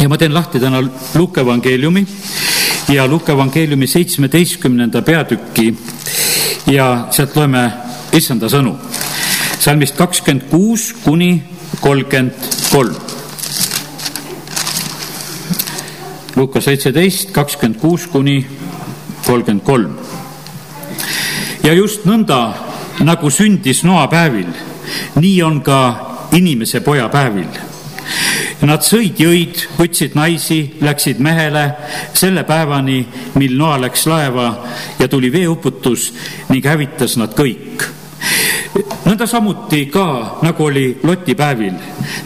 ja ma teen lahti täna Luuke evangeeliumi ja Luuke evangeeliumi seitsmeteistkümnenda peatüki ja sealt loeme issanda sõnu. salmist kakskümmend kuus kuni kolmkümmend kolm. Luuka seitseteist, kakskümmend kuus kuni kolmkümmend kolm. ja just nõnda, nagu sündis Noa päevil, nii on ka inimese poja päevil Nad sõid, jõid, võtsid naisi, läksid mehele selle päevani, mil Noa läks laeva ja tuli veeuputus ning hävitas nad kõik nõnda samuti ka, nagu oli Loti päevil.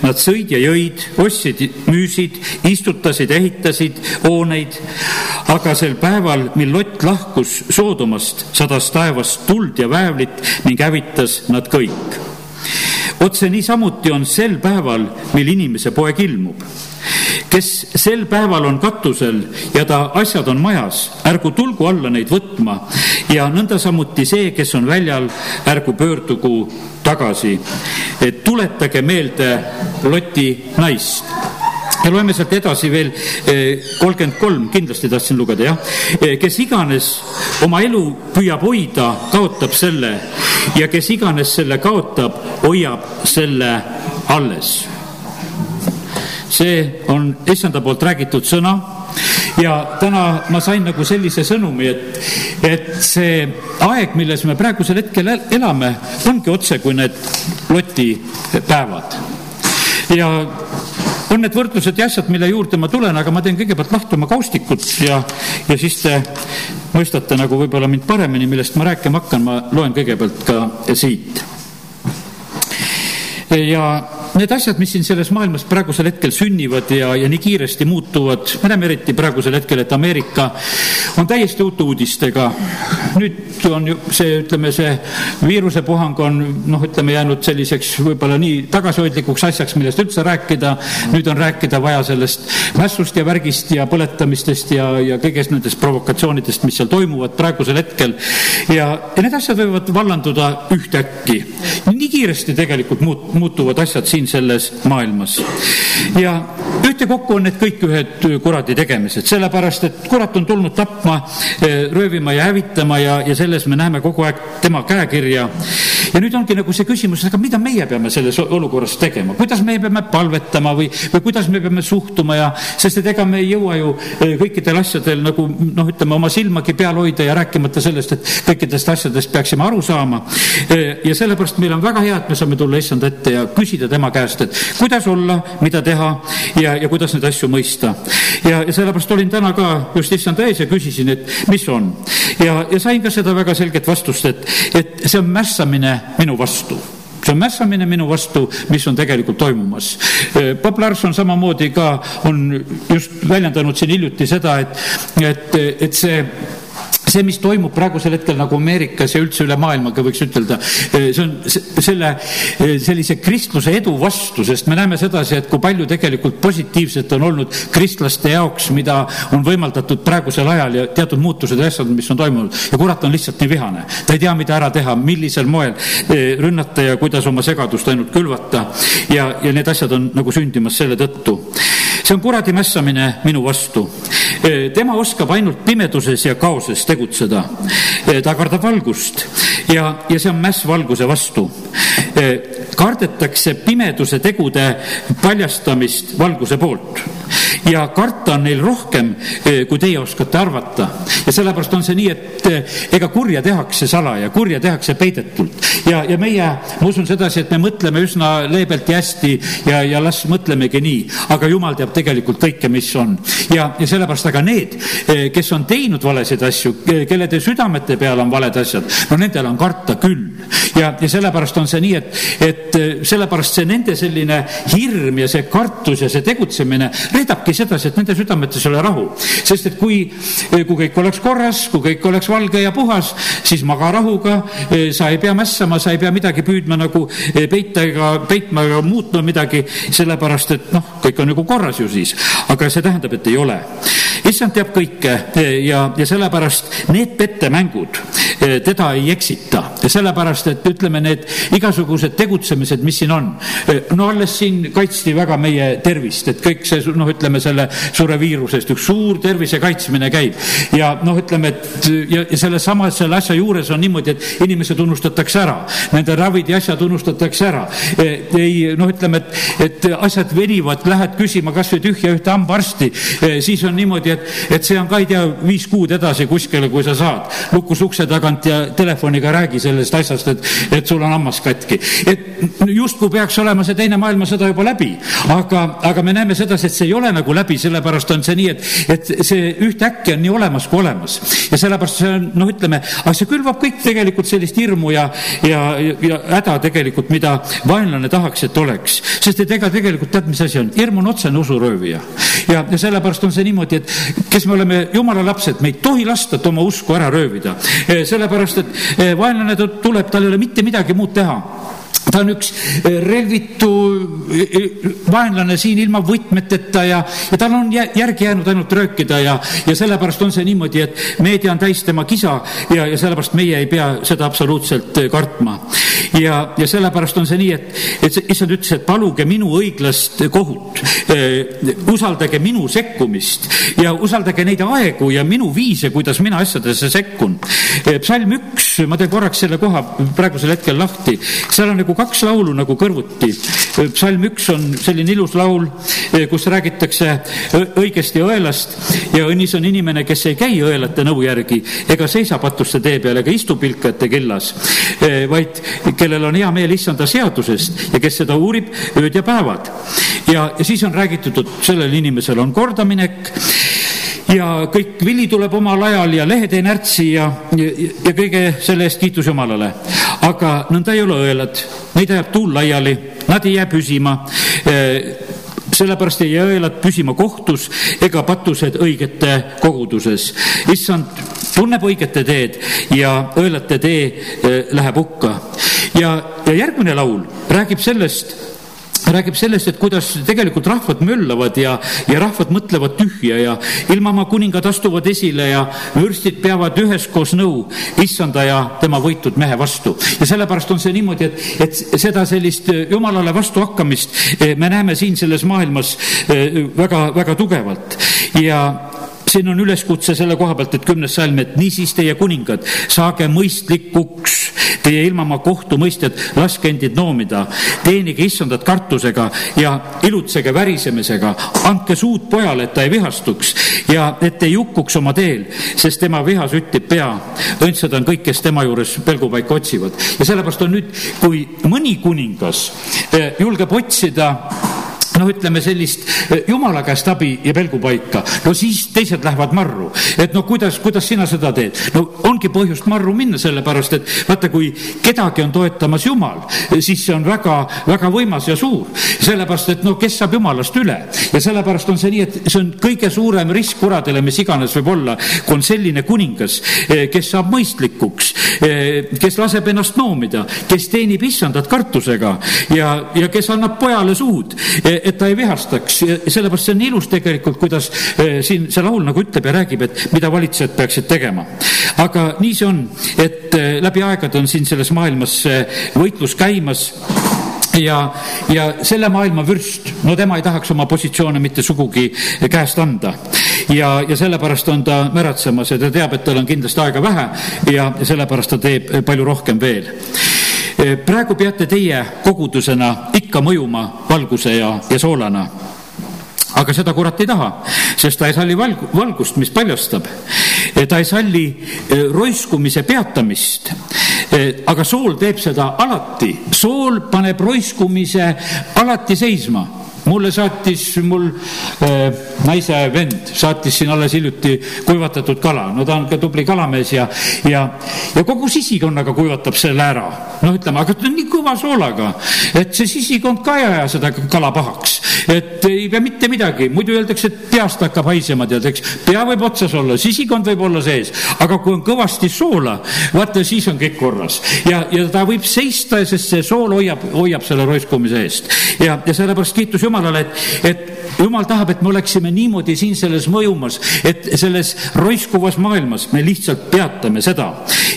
Nad sõid ja jõid, ostsid, müüsid, istutasid, ehitasid hooneid, aga sel päeval, mil Lott lahkus Soodomast, sadas taevast tuld ja väävlit ning hävitas nad kõik otse niisamuti on sel päeval, mil inimese poeg ilmub. kes sel päeval on katusel ja ta asjad on majas, ärgu tulgu alla neid võtma ja nõnda samuti see, kes on väljal, ärgu pöördugu tagasi. tuletage meelde Loti naist ja loeme sealt edasi veel eh, kolmkümmend kolm, kindlasti tahtsin lugeda, jah. Eh, kes iganes oma elu püüab hoida, kaotab selle ja kes iganes selle kaotab, hoiab selle alles. see on issanda poolt räägitud sõna ja täna ma sain nagu sellise sõnumi, et, et see aeg, milles me praegusel hetkel elame, ongi otse kui need Loti päevad. ja on need võrdlused ja asjad, mille juurde ma tulen, aga ma teen kõigepealt lahti oma kaustikut ja, ja siis te mõistate nagu võib-olla mind paremini, millest ma rääkima hakkan, ma loen kõigepealt ka siit. ja need asjad, mis siin selles maailmas praegusel hetkel sünnivad ja, ja nii kiiresti muutuvad, me näeme eriti praegusel hetkel, et Ameerika on täiesti uute uudistega. nüüd on ju see, ütleme, see viirusepuhang on noh, ütleme jäänud selliseks võib-olla nii tagasihoidlikuks asjaks, millest üldse rääkida. nüüd on rääkida vaja sellest mässust ja värgist ja põletamistest ja, ja kõigest nendest provokatsioonidest, mis seal toimuvad praegusel hetkel. ja, ja need asjad võivad vallanduda ühtäkki. nii kiiresti tegelikult muut-, muutuvad asjad siin siin selles maailmas. ja ühtekokku on need kõik ühed kuradi tegemised, sellepärast et kurat on tulnud tapma, eh, röövima ja hävitama ja, ja selles me näeme kogu aeg tema käekirja. Ja nüüd ongi nagu see küsimus, aga mida meie peame selles olukorras tegema, kuidas me peame palvetama või, või kuidas me peame suhtuma ja, sest et ega me ei jõua ju eh, kõikidel asjadel nagu noh, ütleme oma silmagi peal hoida ja rääkimata sellest, et kõikidest asjadest peaksime aru saama. Eh, ja sellepärast meil on väga hea, et me saame tulla issanda ette ja küsida tema käest, et kuidas olla, mida teha ja, ja kuidas neid asju mõista. ja, ja sellepärast olin täna ka just issanda ees ja küsisin, et mis on. ja, ja sain ka seda väga selget vastust, et, et see on mässamine minu vastu see on mässamine minu vastu, mis on tegelikult toimumas. Bob Larson samamoodi ka on just väljendanud siin hiljuti seda, et, et, et see see, mis toimub praegusel hetkel nagu Ameerikas ja üldse üle maailmaga, võiks ütelda, eh, see on selle, eh, sellise kristluse edu vastu, sest me näeme sedasi, et kui palju tegelikult positiivset on olnud kristlaste jaoks, mida on võimaldatud praegusel ajal ja teatud muutused ja asjad, mis on toimunud. ja kurat on lihtsalt nii vihane. ta ei tea, mida ära teha, millisel moel eh, rünnata ja kuidas oma segadust ainult külvata. ja, ja need asjad on nagu sündimas selle tõttu. See on kuradi mässamine minu vastu. tema oskab ainult pimeduses ja kaoses tegutseda tegutseda. ta kardab valgust ja, ja see on mäss valguse vastu. kardetakse pimeduse tegude paljastamist valguse poolt ja karta on neil rohkem, kui teie oskate arvata. ja sellepärast on see nii, et ega kurja tehakse salaja, kurja tehakse peidetult ja, ja meie, ma usun sedasi, et me mõtleme üsna leebelt ja hästi ja, ja las mõtlemegi nii, aga jumal teab tegelikult kõike, mis on. ja, ja sellepärast, aga need, kes on teinud valesid asju, kellede südamete peal on valed asjad, no nendel on karta küll. ja, ja sellepärast on see nii, et, et sellepärast see nende selline hirm ja see kartus ja see tegutsemine reedabki sedasi, et nende südametes ei ole rahu. sest et kui, kui kõik oleks korras, kui kõik oleks valge ja puhas, siis maga rahuga, sa ei pea mässama, sa ei pea midagi püüdma nagu peita ega peitma ega muutma midagi, sellepärast et noh, kõik on nagu korras ju siis. aga see tähendab, et ei ole. Issand teab kõike? Ja, ja sellepärast need pettemängud teda ei eksita. Sellepärast, et ütleme, need igasugused tegutsemised, mis siin on, no alles siin kaitsti väga meie tervist, et kõik see noh, ütleme selle suure viirusest üks suur tervise kaitsmine käib. Ja noh, ütleme, et ja, ja sellesama, selle asja juures on niimoodi, et inimesed unustatakse ära, nende ravid ja asjad unustatakse ära. ei noh, ütleme, et, et asjad venivad, lähed küsima kasvõi tühja ühte hambaarsti, siis on niimoodi, et, et see on ka ei tea, viis kuud edasi kuskile, kui sa saad lukus ukse tagant ja telefoniga räägi sellest asjast, et, et sul on hammas katki. et justkui peaks olema see teine maailmasõda juba läbi, aga, aga me näeme sedasi, et see ei ole nagu läbi, sellepärast on see nii, et, et see ühtäkki on nii olemas kui olemas. ja sellepärast see on, noh, ütleme, aga see külvab kõik tegelikult sellist hirmu ja, ja, ja häda tegelikult, mida vaenlane tahaks, et oleks. sest et ega tegelikult tead, mis asi on, hirm on otsene usuröövija. ja, ja sellepärast on see niimoodi, et kes me oleme jumala lapsed, me ei tohi lasta oma usku ära röövida. sellepärast, et vaenlane tuleb, tal ei ole mitte midagi muud teha ta on üks eh, relvitu eh, eh, vaenlane siin ilma võtmeteta ja, ja tal on järgi jäänud ainult röökida ja, ja sellepärast on see niimoodi, et meedia on täis tema kisa ja, ja sellepärast meie ei pea seda absoluutselt kartma. ja, ja sellepärast on see nii, et, et issand ütles, et paluge minu õiglast kohut usaldage minu sekkumist ja usaldage neid aegu ja minu viise, kuidas mina asjadesse sekkun psalm üks, ma teen korraks selle koha praegusel hetkel lahti, seal on nagu nagu kaks laulu nagu kõrvuti. psalm üks on selline ilus laul, kus räägitakse õigesti õelast ja õnnis on inimene, kes ei käi õelate nõu järgi ega seisa patuste tee peal ega istu pilkajate kellas, vaid kellel on hea meel issanda seadusest ja kes seda uurib ööd ja päevad. ja, ja siis on räägitud, et sellel inimesel on kordaminek ja kõik vili tuleb omal ajal ja lehed ei närtsi ja, ja, ja kõige selle eest kiitus Jumalale. aga nõnda ei ole õelad, neid ajab tuul laiali, nad ei jää püsima sellepärast ei jää õelad püsima kohtus ega patused õigete koguduses. issand tunneb õigete teed ja õelate tee läheb hukka. ja, ja järgmine laul räägib sellest, räägib sellest, et kuidas tegelikult rahvad möllavad ja, ja rahvad mõtlevad tühja ja ilmamaa kuningad astuvad esile ja vürstid peavad üheskoos nõu issanda ja tema võitud mehe vastu. ja sellepärast on see niimoodi, et, et seda sellist jumalale vastuhakkamist eh, me näeme siin selles maailmas eh, väga, väga tugevalt ja siin on üleskutse selle koha pealt, et kümnes salm, et niisiis teie kuningad, saage mõistlikuks, teie ilmamaa kohtumõistjad, laske endid noomida, teenige issandat kartusega ja ilutsege värisemisega, andke suud pojale, et ta ei vihastuks ja et ei hukkuks oma teel, sest tema viha süttib pea. õndsad on kõik, kes tema juures pelgupaika otsivad ja sellepärast on nüüd, kui mõni kuningas eh, julgeb otsida noh, ütleme sellist eh, jumala käest abi ja pelgupaika, no siis teised lähevad marru. et no kuidas, kuidas sina seda teed? no ongi põhjust marru minna, sellepärast et vaata, kui kedagi on toetamas Jumal, siis see on väga, väga võimas ja suur. sellepärast, et no kes saab Jumalast üle ja sellepärast on see nii, et see on kõige suurem risk kuradele, mis iganes võib olla, kui on selline kuningas, eh, kes saab mõistlikuks, eh, kes laseb ennast noomida, kes teenib issandat kartusega ja, ja kes annab pojale suud et ta ei vihastaks sellepärast see on ilus tegelikult, kuidas eh, siin see laul nagu ütleb ja räägib, et mida valitsejad peaksid tegema. aga nii see on, et eh, läbi aegade on siin selles maailmas võitlus käimas ja, ja selle maailma vürst, no tema ei tahaks oma positsioone mitte sugugi käest anda. ja, ja sellepärast on ta märatsemas ja ta teab, et tal on kindlasti aega vähe ja sellepärast ta teeb palju rohkem veel Eh, praegu peate teie kogudusena ikka mõjuma valguse ja, ja soolana aga seda kurat ei taha, sest ta ei salli valg-, valgust, mis paljastab. Eh, ta ei salli eh, roiskumise peatamist. aga sool teeb seda alati, sool paneb roiskumise alati seisma mulle saatis mul äh, naise vend, saatis siin alles hiljuti kuivatatud kala, no ta on ka tubli kalamees ja, ja, ja kogu sisikonnaga kuivatab selle ära. noh, ütleme, aga ta on nii kõva soolaga, et see sisikond ka ei aja seda kala pahaks. et ei pea mitte midagi, muidu öeldakse, et peast hakkab haisema, tead, eks. pea võib otsas olla, sisikond võib olla sees, aga kui on kõvasti soola, vaata siis on kõik korras. ja, ja ta võib seista, sest see sool hoiab, hoiab selle roiskumise eest. ja, ja sellepärast kiitus Jumalale, et, et jumal tahab, et me oleksime niimoodi siin selles mõjumas, et selles roiskuvas maailmas me lihtsalt peatame seda.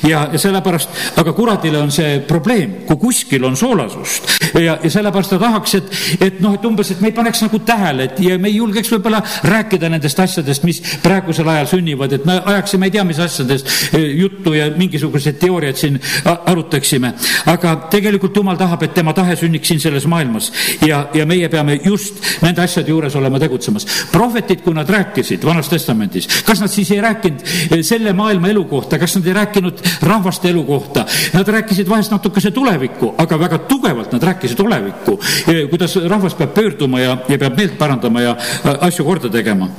ja, ja sellepärast, aga kuradile on see probleem, kui kuskil on soolasust ja, ja sellepärast ta tahaks, et, et noh, et umbes, et me ei paneks nagu tähele, et ja me ei julgeks võib-olla rääkida nendest asjadest, mis praegusel ajal sünnivad, et me ajaksime ei tea mis asjadest eh, juttu ja mingisugused teooriad siin arutaksime. aga tegelikult jumal tahab, et tema tahe sünniks siin selles maailmas ja, ja meie peame just nende asjade juures olema tegutsemas. prohvetid, kui nad rääkisid Vanas Testamendis, kas nad siis ei rääkinud eh, selle maailma elu kohta, kas nad ei rääkinud rahvaste elu kohta, nad rääkisid vahest natukese tulevikku, aga väga tugevalt nad rääkisid olevikku, eh, kuidas rahvas peab pöörduma ja, ja peab meelt parandama ja asju korda tegema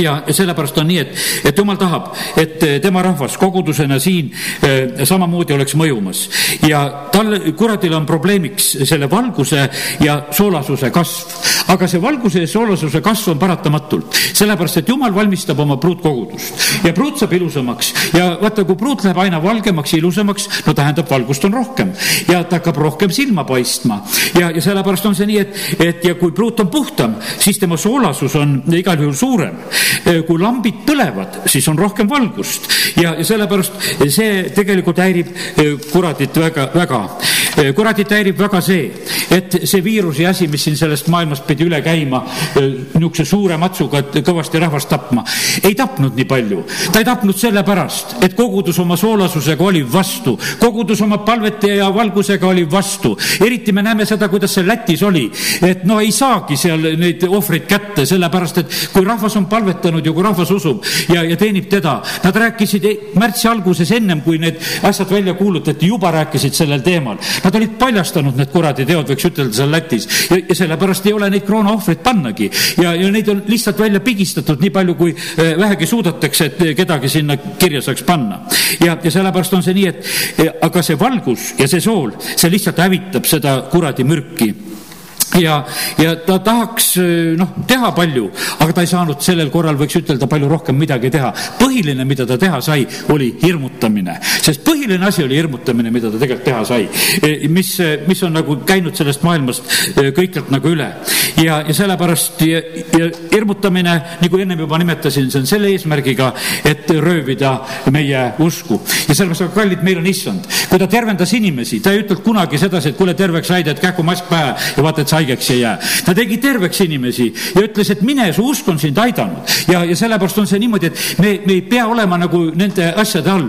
ja sellepärast on nii, et, et jumal tahab, et tema rahvas kogudusena siin samamoodi oleks mõjumas ja tal, kuradil on probleemiks selle valguse ja soolasuse kasv. Aga see valguse ja soolasuse kasv on paratamatult, sellepärast et jumal valmistab oma pruutkogudust. Ja pruut saab ilusamaks. Ja vaata, kui pruut läheb aina valgemaks, ilusamaks, no tähendab, valgust on rohkem. Ja ta hakkab rohkem silma paistma. Ja, ja sellepärast on see nii, et, et ja kui pruut on puhtam, siis tema soolasus on igal juhul suurem. Äh, kui lambid põlevad, siis on rohkem valgust. Ja, ja sellepärast see tegelikult häirib äh, kuradit väga, väga. Äh, kuradit häirib väga see, et see viiruse asi, mis siin sellest maailmast pidi üle käima niisuguse suure matsuga, et kõvasti rahvast tapma, ei tapnud nii palju. ta ei tapnud sellepärast, et kogudus oma soolasusega oli vastu, kogudus oma palvete ja valgusega oli vastu. eriti me näeme seda, kuidas see Lätis oli, et no ei saagi seal neid ohvreid kätte, sellepärast et kui rahvas on palvetanud, ju, kui rahvas usub ja, ja teenib teda. Nad rääkisid märtsi alguses ennem, kui need asjad välja kuulutati, juba rääkisid sellel teemal. Nad olid paljastanud need kuradi teod, võiks ütelda seal Lätis ja, ja sellepärast ei ole neid koroonaohvreid pannagi ja, ja neid on lihtsalt välja pigistatud nii palju, kui eh, vähegi suudetakse, et kedagi sinna kirja saaks panna. ja, ja sellepärast on see nii, et aga see valgus ja see sool, see lihtsalt hävitab seda kuradi mürki ja, ja ta tahaks noh, teha palju, aga ta ei saanud sellel korral, võiks ütelda, palju rohkem midagi teha. põhiline, mida ta teha sai, oli hirmutamine, sest põhiline asi oli hirmutamine, mida ta tegelikult teha sai. E, mis, mis on nagu käinud sellest maailmast kõikjalt nagu üle ja, ja sellepärast ja, ja hirmutamine, nagu ennem juba nimetasin, see on selle eesmärgiga, et röövida meie usku ja sellepärast, aga kallid, meil on issand, kui ta tervendas inimesi, ta ei ütelnud kunagi sedasi, et kuule, terveks said, et kähku mask pähe ja vaata, et sa haigeks ei jää. ta tegi terveks inimesi ja ütles, et mine, su usk on sind aidanud. ja, ja sellepärast on see niimoodi, et me, me ei pea olema nagu nende asjade all.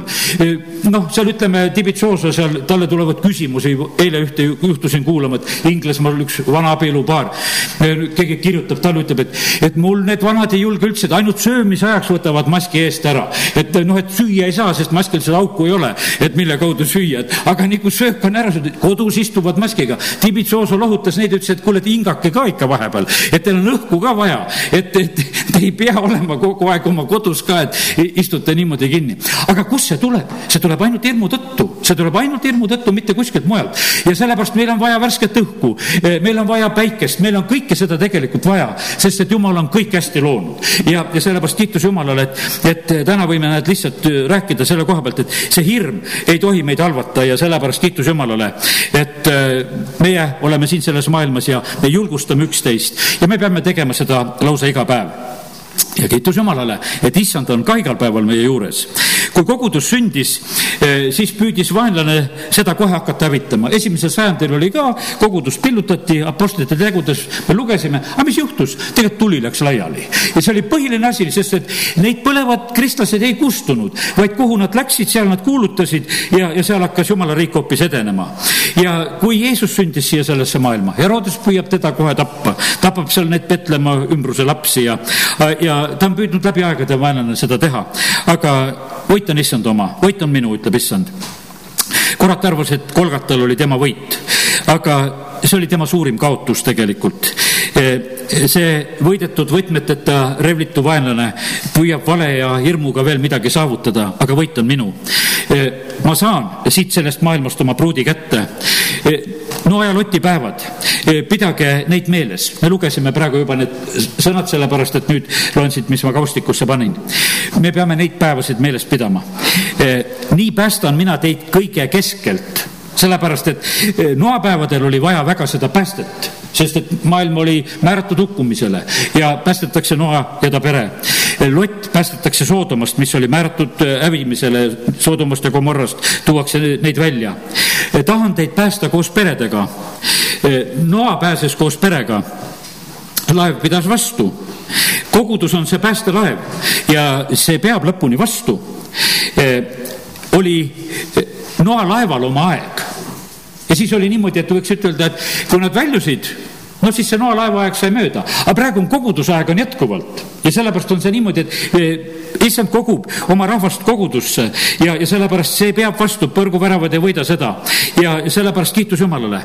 noh, seal ütleme, Tibitsoosa seal, talle tulevad küsimusi, eile ühte juhtusin kuulama, et Inglismaal üks vana abielupaar, keegi kirjutab, talle ütleb, et, et mul need vanad ei julge üldse, ainult söömise ajaks võtavad maski eest ära. et noh, et süüa ei saa, sest maskil seda auku ei ole, et mille kaudu süüa, et aga nii kui söök on ära, kodus istuvad maskiga. Tibitsoosa lohutas neid, ütles, et et kuule, et hingake ka ikka vahepeal, et teil on õhku ka vaja, et, et te ei pea olema kogu aeg oma kodus ka, et istute niimoodi kinni. aga kust see tuleb? see tuleb ainult hirmu tõttu, see tuleb ainult hirmu tõttu, mitte kuskilt mujalt. ja sellepärast meil on vaja värsket õhku, meil on vaja päikest, meil on kõike seda tegelikult vaja, sest et jumal on kõik hästi loonud. ja, ja sellepärast kiitus Jumalale, et, et täna võime näed lihtsalt rääkida selle koha pealt, et see hirm ei tohi meid halvata ja sellepärast kiitus Jumalale, et meie oleme siin selles maailmas ja me julgustame üksteist. Ja me peame tegema seda lausa iga päev ja kiitus Jumalale, et issand on ka igal päeval meie juures. kui kogudus sündis, eh, siis püüdis vaenlane seda kohe hakata hävitama. esimesel sajandil oli ka, kogudus pillutati, apostlite tegudes me lugesime, aga mis juhtus? tegelikult tuli läks laiali. ja see oli põhiline asi, sest et neid põlevad kristlased ei kustunud, vaid kuhu nad läksid, seal nad kuulutasid ja, ja seal hakkas Jumala riik hoopis edenema. ja kui Jeesus sündis siia sellesse maailma, Herodes püüab teda kohe tappa, tapab seal neid Petlemma ümbruse lapsi ja, ja ta on püüdnud läbi aegade vaenlane seda teha. aga võit on issand oma, võit on minu, ütleb issand. kurat arvas, et Kolgatal oli tema võit, aga see oli tema suurim kaotus tegelikult see võidetud võtmeteta revlitu vaenlane püüab vale ja hirmuga veel midagi saavutada, aga võit on minu. ma saan siit sellest maailmast oma pruudi kätte Noa Loti päevad, eh, pidage neid meeles. me lugesime praegu juba need sõnad, sellepärast et nüüd loen siit, mis ma kaustikusse panin. me peame neid päevasid meeles pidama. Eh, nii päästan mina teid kõige keskelt sellepärast et eh, noapäevadel oli vaja väga seda päästet, sest et maailm oli määratud hukkumisele ja päästetakse Noa ja ta pere. Lott päästetakse Soodomast, mis oli määratud eh, hävimisele, Soodomast ja Gomorrast tuuakse neid välja. tahan teid päästa koos peredega. Noa pääses koos perega laev pidas vastu. kogudus on see päästelaev ja see peab lõpuni vastu. oli Noa laeval oma aeg. ja siis oli niimoodi, et võiks ütelda, et kui nad väljusid, no siis see Noa laeva aeg sai mööda, aga praegu on kogudusaeg on jätkuvalt ja sellepärast on see niimoodi, et eh, issand kogub oma rahvast kogudusse ja, ja sellepärast see peab vastu, põrguväravad ei võida seda. ja sellepärast kiitus Jumalale.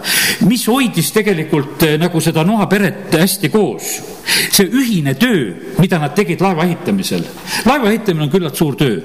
mis hoidis tegelikult eh, nagu seda Noa peret hästi koos? see ühine töö, mida nad tegid laeva ehitamisel. laeva ehitamine on küllalt suur töö.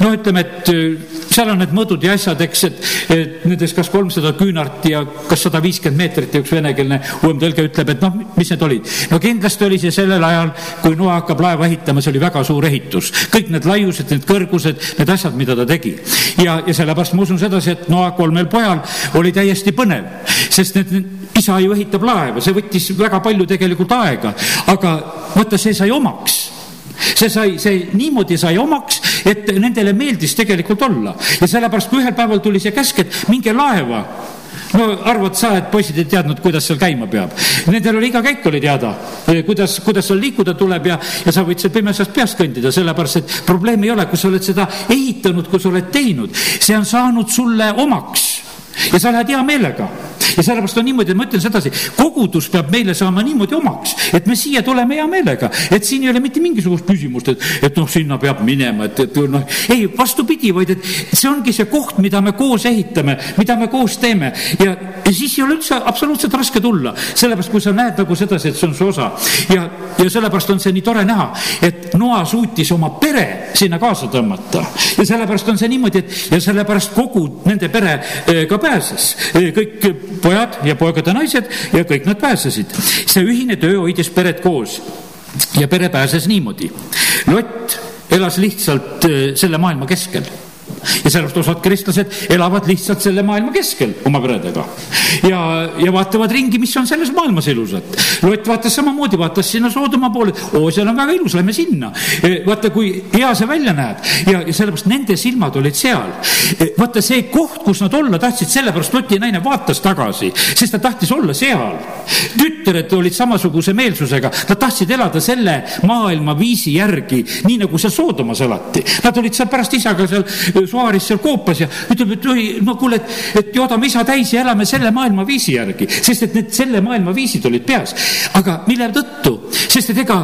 no ütleme, et eh, seal on need mõõdud ja asjad, eks, et, et nendes kas kolmsada küünart ja kas sada viiskümmend meetrit ja üks venekeelne uuem tõlge ütleb, et noh, mis need olid. no kindlasti oli see sellel ajal, kui Noa hakkab laeva ehitama, see oli väga suur ehitus. kõik need laiused, need kõrgused, need asjad, mida ta tegi. ja, ja sellepärast ma usun sedasi, et Noa kolmel pojal oli täiesti põnev, sest need isa ju ehitab laeva, see võttis väga palju tegelikult aega, aga vaata, see sai omaks see sai, see niimoodi sai omaks, et nendele meeldis tegelikult olla ja sellepärast, kui ühel päeval tuli see käsk, et minge laeva no arvad sa, et poisid ei teadnud, kuidas seal käima peab. Nendel oli iga käik oli teada, kuidas, kuidas seal liikuda tuleb ja, ja sa võid seal pimesast peast kõndida, sellepärast et probleemi ei ole, kui sa oled seda ehitanud, kui sa oled teinud, see on saanud sulle omaks. Ja sa lähed hea meelega ja sellepärast on niimoodi, et ma ütlen sedasi, kogudus peab meile saama niimoodi omaks, et me siia tuleme hea meelega, et siin ei ole mitte mingisugust küsimust, et, et noh, sinna peab minema, et, et noh, ei, vastupidi, vaid et see ongi see koht, mida me koos ehitame, mida me koos teeme. Ja, ja siis ei ole üldse absoluutselt raske tulla, sellepärast kui sa näed nagu sedasi, et see on su osa. Ja, ja sellepärast on see nii tore näha, et Noa suutis oma pere sinna kaasa tõmmata. Ja sellepärast on see niimoodi, et ja sellepärast kogu nende pere eh, ka pääses, eh, kõik pojad ja poegade naised ja kõik nad pääsesid. see ühine töö hoidis peret koos ja pere pääses niimoodi. Lott elas lihtsalt äh, selle maailma keskel ja sellepärast osad kristlased elavad lihtsalt selle maailma keskel oma peredega. ja, ja vaatavad ringi, mis on selles maailmas ilusat. Lott vaatas samamoodi, vaatas sinna Soodoma poole, oo, seal on väga ilus, lähme sinna. E, vaata, kui hea see välja näeb ja, ja sellepärast nende silmad olid seal. E, vaata see koht, kus nad olla tahtsid, sellepärast Loti naine vaatas tagasi, sest ta tahtis olla seal. tütred olid samasuguse meelsusega, nad tahtsid elada selle maailma viisi järgi, nii nagu seal Soodomas elati. Nad olid seal pärast isaga seal Suaaris seal koopas ja ütleb, et oi, no kuule, et, et joodame isa täis ja elame selle maailmaviisi järgi, sest et need selle maailmaviisid olid peas. aga mille tõttu? sest et ega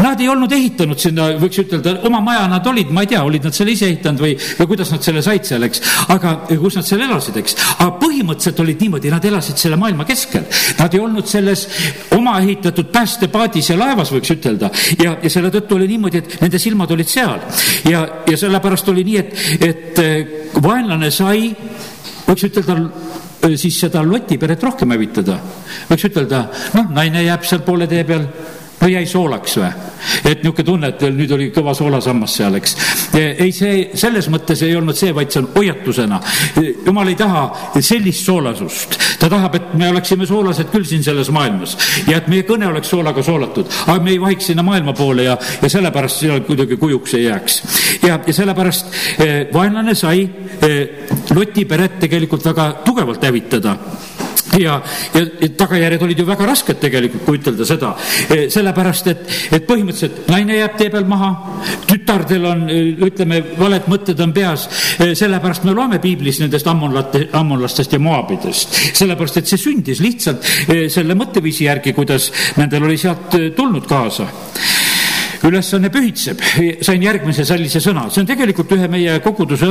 nad ei olnud ehitanud sinna, võiks ütelda, oma maja nad olid, ma ei tea, olid nad selle ise ehitanud või, või kuidas nad selle said seal, eks, aga kus nad seal elasid, eks. aga põhimõtteliselt olid niimoodi, nad elasid selle maailma keskel. Nad ei olnud selles oma ehitatud päästepaadis ja laevas, võiks ütelda, ja, ja selle tõttu oli niimoodi, et nende silmad olid seal ja, ja sellepärast oli nii, et, et et eh, vaenlane sai, võiks ütelda, eh, siis seda Loti peret rohkem hävitada. võiks ütelda, noh, naine jääb seal poole tee peal no jäi soolaks või? et niisugune tunne, et nüüd oli kõva soolasammas seal, eks. ei, see selles mõttes ei olnud see, vaid see on hoiatusena. jumal ei taha sellist soolasust. ta tahab, et me oleksime soolased küll siin selles maailmas ja et meie kõne oleks soolaga soolatud, aga me ei vahiks sinna maailma poole ja, ja sellepärast seal kuidagi kujuks ei jääks. ja, ja sellepärast eh, vaenlane sai eh, Loti peret tegelikult väga tugevalt hävitada ja, ja, tagajärjed olid ju väga rasked tegelikult, kui ütelda seda. E, sellepärast, et, et põhimõtteliselt naine jääb tee peal maha, tütardel on, e, ütleme, valed mõtted on peas. E, sellepärast me loeme piiblis nendest ammonlate, ammonlastest ja moabidest. sellepärast, et see sündis lihtsalt selle mõtteviisi järgi, kuidas nendel oli sealt tulnud kaasa ülesanne pühitseb, sain järgmise sellise sõna, see on tegelikult ühe meie koguduse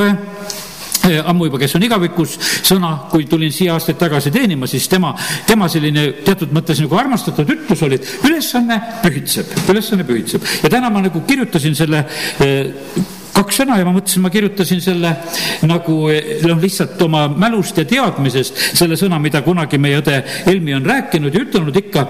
ammu juba, kes on igavikus sõna, kui tulin siia aastaid tagasi teenima, siis tema, tema selline teatud mõttes nagu armastatud ütlus oli, et ülesanne pühitseb, ülesanne pühitseb. ja täna ma nagu kirjutasin selle eh, kaks sõna ja ma mõtlesin, ma kirjutasin selle nagu noh, lihtsalt oma mälust ja teadmisest selle sõna, mida kunagi meie õde Helmi on rääkinud ja ütelnud ikka.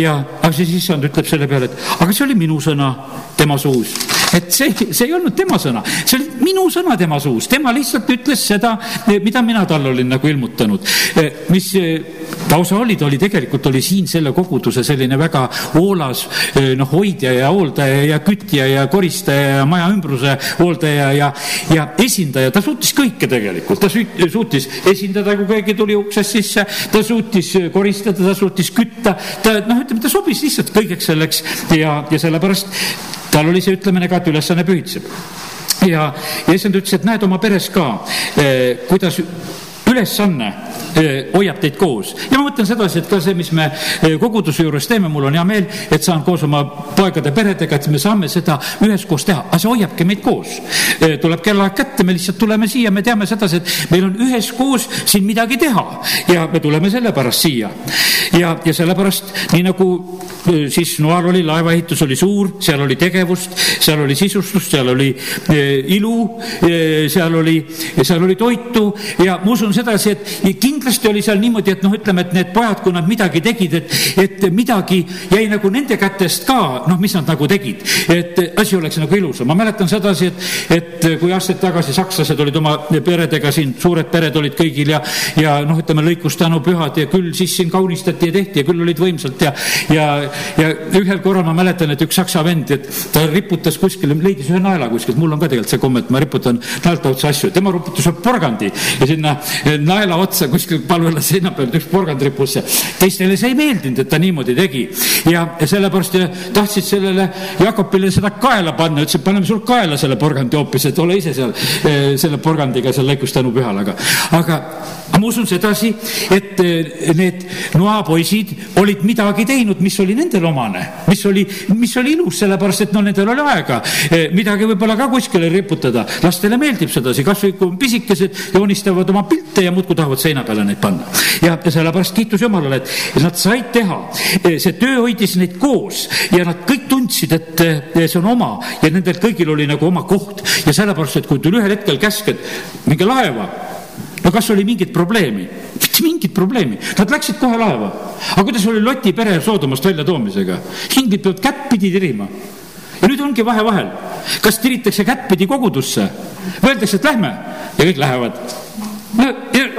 ja, aga siis issand ütleb selle peale, et aga see oli minu sõna tema suus et see, see ei olnud tema sõna, see oli minu sõna tema suus, tema lihtsalt ütles seda, mida mina talle olin nagu ilmutanud. mis lausa oli, ta oli tegelikult oli siin selle koguduse selline väga hoolas noh, hoidja ja hooldaja ja kütja ja koristaja ja maja ümbruse hooldaja ja, ja esindaja, ta suutis kõike tegelikult, ta suutis esindada, kui keegi tuli uksest sisse, ta suutis koristada, ta suutis kütta, ta noh, ütleme, ta sobis lihtsalt kõigeks selleks ja, ja sellepärast tal oli see ütlemine ka, et ülesanne pühitseb. Ja, ja issand ütles, et näed oma peres ka eh,, kuidas ülesanne eh, hoiab teid koos. ja ma mõtlen sedasi, et ka see, mis me eh, koguduse juures teeme, mul on hea meel, et saan koos oma poegade peredega, et me saame seda üheskoos teha, aga see hoiabki meid koos. Eh, tuleb kellaaeg kätte, me lihtsalt tuleme siia, me teame sedasi, et meil on üheskoos siin midagi teha ja me tuleme sellepärast siia. ja, ja sellepärast nii nagu siis Noal oli, laevaehitus oli suur, seal oli tegevust, seal oli sisustust, seal oli ilu, seal oli, seal oli toitu ja ma usun sedasi, et kindlasti oli seal niimoodi, et noh, ütleme, et need pojad, kui nad midagi tegid, et, et midagi jäi nagu nende kätest ka, noh, mis nad nagu tegid, et asi oleks nagu ilusam. ma mäletan sedasi, et, et kui aastaid tagasi sakslased olid oma peredega siin, suured pered olid kõigil ja, ja noh, ütleme lõikustänupühad ja küll siis siin kaunistati ja tehti ja küll olid võimsalt ja, ja, ja ühel korral ma mäletan, et üks saksa vend, et ta riputas kuskil, leidis ühe naela kuskilt, mul on ka tegelikult see komme, et ma riputan naelta otsa asju, tema riputas porgandi ja sinna naela otsa kuskil palvele seina peal üks porgand ripus ja teistele see ei meeldinud, et ta niimoodi tegi. ja, ja sellepärast tahtsid sellele Jakobile seda kaela panna, ütlesid, paneme sul kaela selle porgandi hoopis, et ole ise seal eh, selle porgandiga seal lõikustänu pühal, aga, aga ma usun sedasi, et eh, need noa poisid olid midagi teinud, mis oli nendele omane, mis oli, mis oli ilus, sellepärast et no nendel oli aega eh, midagi võib-olla ka kuskile riputada. lastele meeldib sedasi, kasvõi kui on pisikesed, joonistavad oma pilte ja muudkui tahavad seina peale neid panna. ja, sellepärast kiitus Jumalale, et nad said teha. Eh, see töö hoidis neid koos ja nad kõik tundsid, et see on oma ja nendel kõigil oli nagu oma koht ja sellepärast, et kui tuli ühel hetkel käsk, et minge laeva no kas oli mingit probleemi? mitte mingit probleemi, nad läksid kohe laeva. aga kuidas oli Loti pere Soodomast väljatoomisega? inglid peavad kättpidi tirima. ja nüüd ongi vahe vahel, kas tiritakse kättpidi kogudusse või öeldakse, et lähme ja kõik lähevad no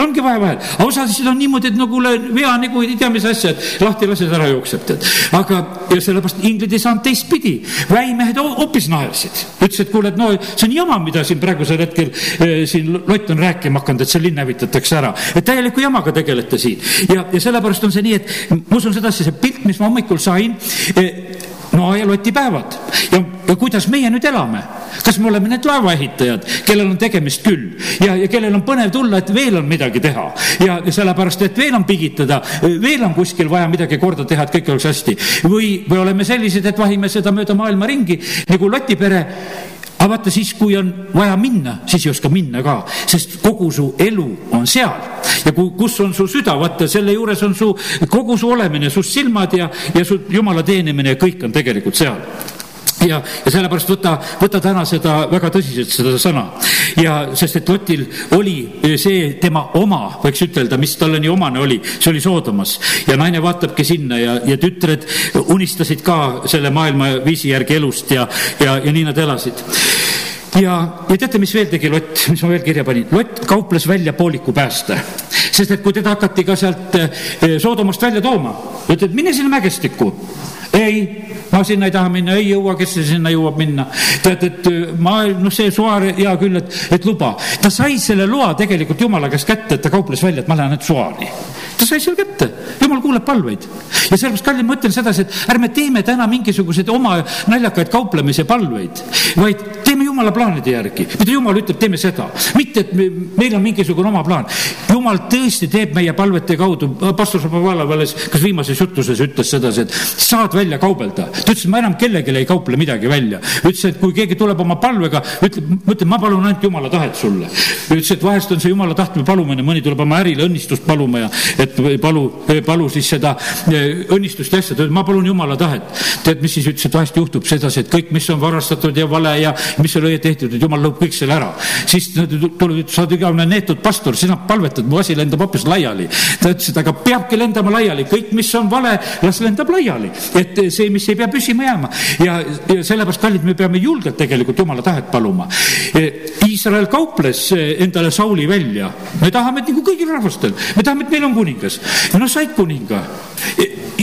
ongi vaja vahel, aga osasid on niimoodi, et no kuule, vea nagu ei tea mis asja, et lahti lased ära jookseb, tead. aga, sellepärast inglid ei saanud teistpidi, väimehed hoopis naersid. ütlesid, et kuule, et no see on jama, mida siin praegusel hetkel eh, siin Lott on rääkima hakanud, et see linn hävitatakse ära. et täieliku jamaga tegelete siin ja, ja sellepärast on see nii, et ma usun sedasi, see pilt, mis ma hommikul sain eh,, no ja Loti päevad ja, ja kuidas meie nüüd elame kas me oleme need laevaehitajad, kellel on tegemist küll ja, ja kellel on põnev tulla, et veel on midagi teha ja, ja sellepärast, et veel on pigitada, veel on kuskil vaja midagi korda teha, et kõik oleks hästi. või, või oleme sellised, et vahime seda mööda maailma ringi nagu Loti pere aga vaata siis, kui on vaja minna, siis ei oska minna ka, sest kogu su elu on seal. ja kui, kus on su süda, vaata selle juures on su kogu su olemine, su silmad ja, ja su jumala teenimine ja kõik on tegelikult seal ja, ja sellepärast võta, võta täna seda väga tõsiselt, seda sõna. ja sest, et Lotil oli see tema oma, võiks ütelda, mis talle nii omane oli, see oli Soodomas. ja naine vaatabki sinna ja, ja tütred unistasid ka selle maailmaviisi järgi elust ja, ja, ja nii nad elasid ja, ja teate, mis veel tegi Lott, mis ma veel kirja panin? Lott kauples välja pooliku pääste. sest et kui teda hakati ka sealt eh, Soodomast välja tooma, ütled, mine sinna mägestikku. Ei, ma sinna ei taha minna, ei jõua, kes sinna jõuab minna. tead, et ma, noh, see Soar, hea küll, et, et luba. ta sai selle loa tegelikult jumala käest kätte, et ta kauples välja, et ma lähen nüüd Soari. ta sai selle kätte, jumal kuuleb palveid. ja sellepärast, kallid, ma ütlen sedasi, et ärme teeme täna mingisuguseid oma naljakaid kauplemise palveid, vaid teeme jumala plaanide järgi. mida jumal ütleb, teeme seda. mitte, et me, meil on mingisugune oma plaan. jumal tõesti teeb meie palvete kaudu, pastor Šapovalov alles, kas viimases jutluses ütles sedasi, et saad välja kaubelda ta ütles, ma enam kellelegi ei kauple midagi välja. ütles, et kui keegi tuleb oma palvega, ütleb, ma ütlen, ma palun ainult jumala tahet sulle. ütles, et vahest on see jumala tahtme palumine, mõni tuleb oma ärile õnnistust paluma ja et palu, palu siis seda eh, õnnistust ja asja, ma palun jumala tahet. tead, mis siis ütles, et vahest juhtub sedasi, et kõik, mis on varastatud ja vale ja mis oli õieti tehtud, et jumal lõhub kõik selle ära. siis tulevad, sa oled igavene neetud pastor, sina palvetad, mu asi lendab hoopis laiali. ta ütles, et aga peabki lendama laiali, kõik, mis on vale, las lendab laiali. et see, mis ei pea püsima jääma ja, ja sellepärast, kallid, me peame julgelt tegelikult jumala tahet paluma. Iisrael kauples endale Sauli välja, me tahame, et nagu kõigil rahvastel, me tahame, et meil on kuningas. noh, said kuninga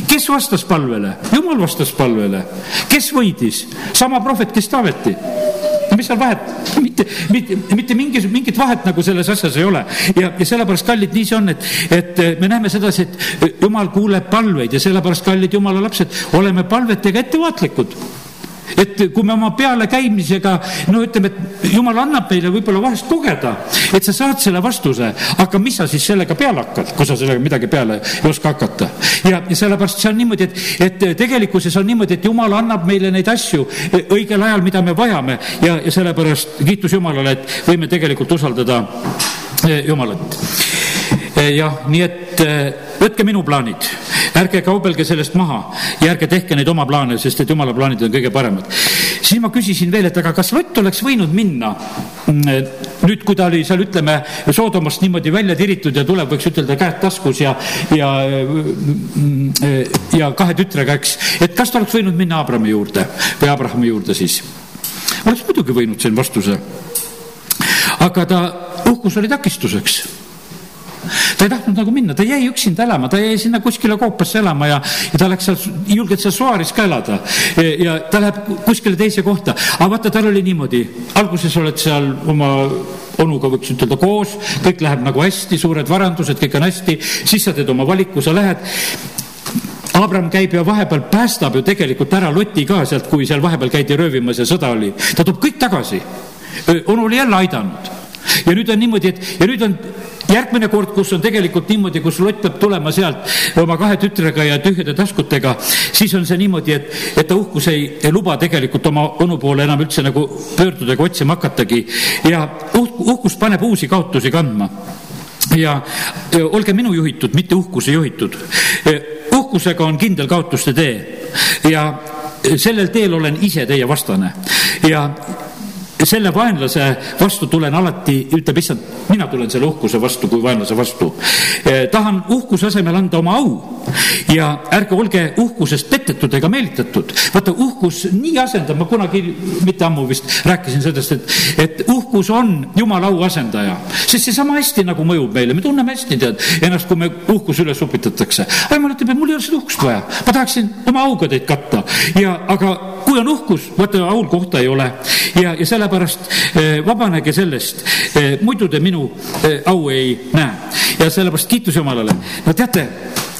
kes vastas palvele? jumal vastas palvele. kes võidis? sama prohvet, kes Taaveti no mis seal vahet, mitte, mitte, mitte mingis, mingit vahet nagu selles asjas ei ole. ja, ja sellepärast, kallid, nii see on, et, et me näeme sedasi, et jumal kuuleb palveid ja sellepärast, kallid jumala lapsed, oleme palvetega ettevaatlikud et kui me oma pealekäimisega, no ütleme, et jumal annab meile võib-olla vahest kogeda, et sa saad selle vastuse, aga mis sa siis sellega peale hakkad, kui sa sellega midagi peale ei oska hakata. ja, ja sellepärast see on niimoodi, et, et tegelikkuses on niimoodi, et jumal annab meile neid asju õigel ajal, mida me vajame ja, ja sellepärast kiitus Jumalale, et võime tegelikult usaldada eh, Jumalat. Eh, jah, nii et eh, võtke minu plaanid ärge kaubelge sellest maha ja ärge tehke neid oma plaane, sest et jumala plaanid on kõige paremad. siis ma küsisin veel, et aga kas Lott oleks võinud minna mm, nüüd, kui ta oli seal, ütleme, Soodomast niimoodi välja tiritud ja tuleb, võiks ütelda, käed taskus ja, ja, mm, ja kahe tütrega, eks, et kas ta oleks võinud minna Abrami juurde või Abrahami juurde siis? oleks muidugi võinud, sain vastuse. aga ta uhkus oli takistuseks ta ei tahtnud nagu minna, ta jäi üksinda elama, ta jäi sinna kuskile koopasse elama ja, ja ta läks seal, julgelt seal Soaris ka elada. ja ta läheb kuskile teise kohta, aga vaata, tal oli niimoodi, alguses oled seal oma onuga võiks ütelda koos, kõik läheb nagu hästi, suured varandused, kõik on hästi, siis sa teed oma valiku, sa lähed Abram käib ja vahepeal päästab ju tegelikult ära Loti ka sealt, kui seal vahepeal käidi röövimas ja sõda oli. ta toob kõik tagasi. onu oli jälle aidanud. ja nüüd on niimoodi, et ja nüüd on järgmine kord, kus on tegelikult niimoodi, kus Lott peab tulema sealt oma kahe tütrega ja tühjade taskutega, siis on see niimoodi, et, et ta uhkus ei, ei luba tegelikult oma onu poole enam üldse nagu pöörduda ega otsima hakatagi. Ja uh, uhkus paneb uusi kaotusi kandma. Ja, ja olge minu juhitud, mitte uhkuse juhitud. uhkusega on kindel kaotuste tee. Ja sellel teel olen ise teie vastane. Ja selle vaenlase vastu tulen alati, ütleb issand, mina tulen selle uhkuse vastu kui vaenlase vastu eh,. tahan uhkuse asemel anda oma au ja ärge olge uhkusest petetud ega meelitatud. vaata, uhkus nii asendab, ma kunagi mitte ammu vist rääkisin sellest, et, et uhkus on jumala au asendaja, sest see sama hästi nagu mõjub meile, me tunneme hästi, tead, ennast, kui me uhkus üles upitatakse. jumal ütleb, et mul ei ole seda uhkust vaja, ma tahaksin oma auga teid katta ja, aga kui on uhkus, vaata aul kohta ei ole ja, ja sellepärast eh, vabanege sellest, eh, muidu te minu eh, au ei näe. ja sellepärast kiitus Jumalale. no teate,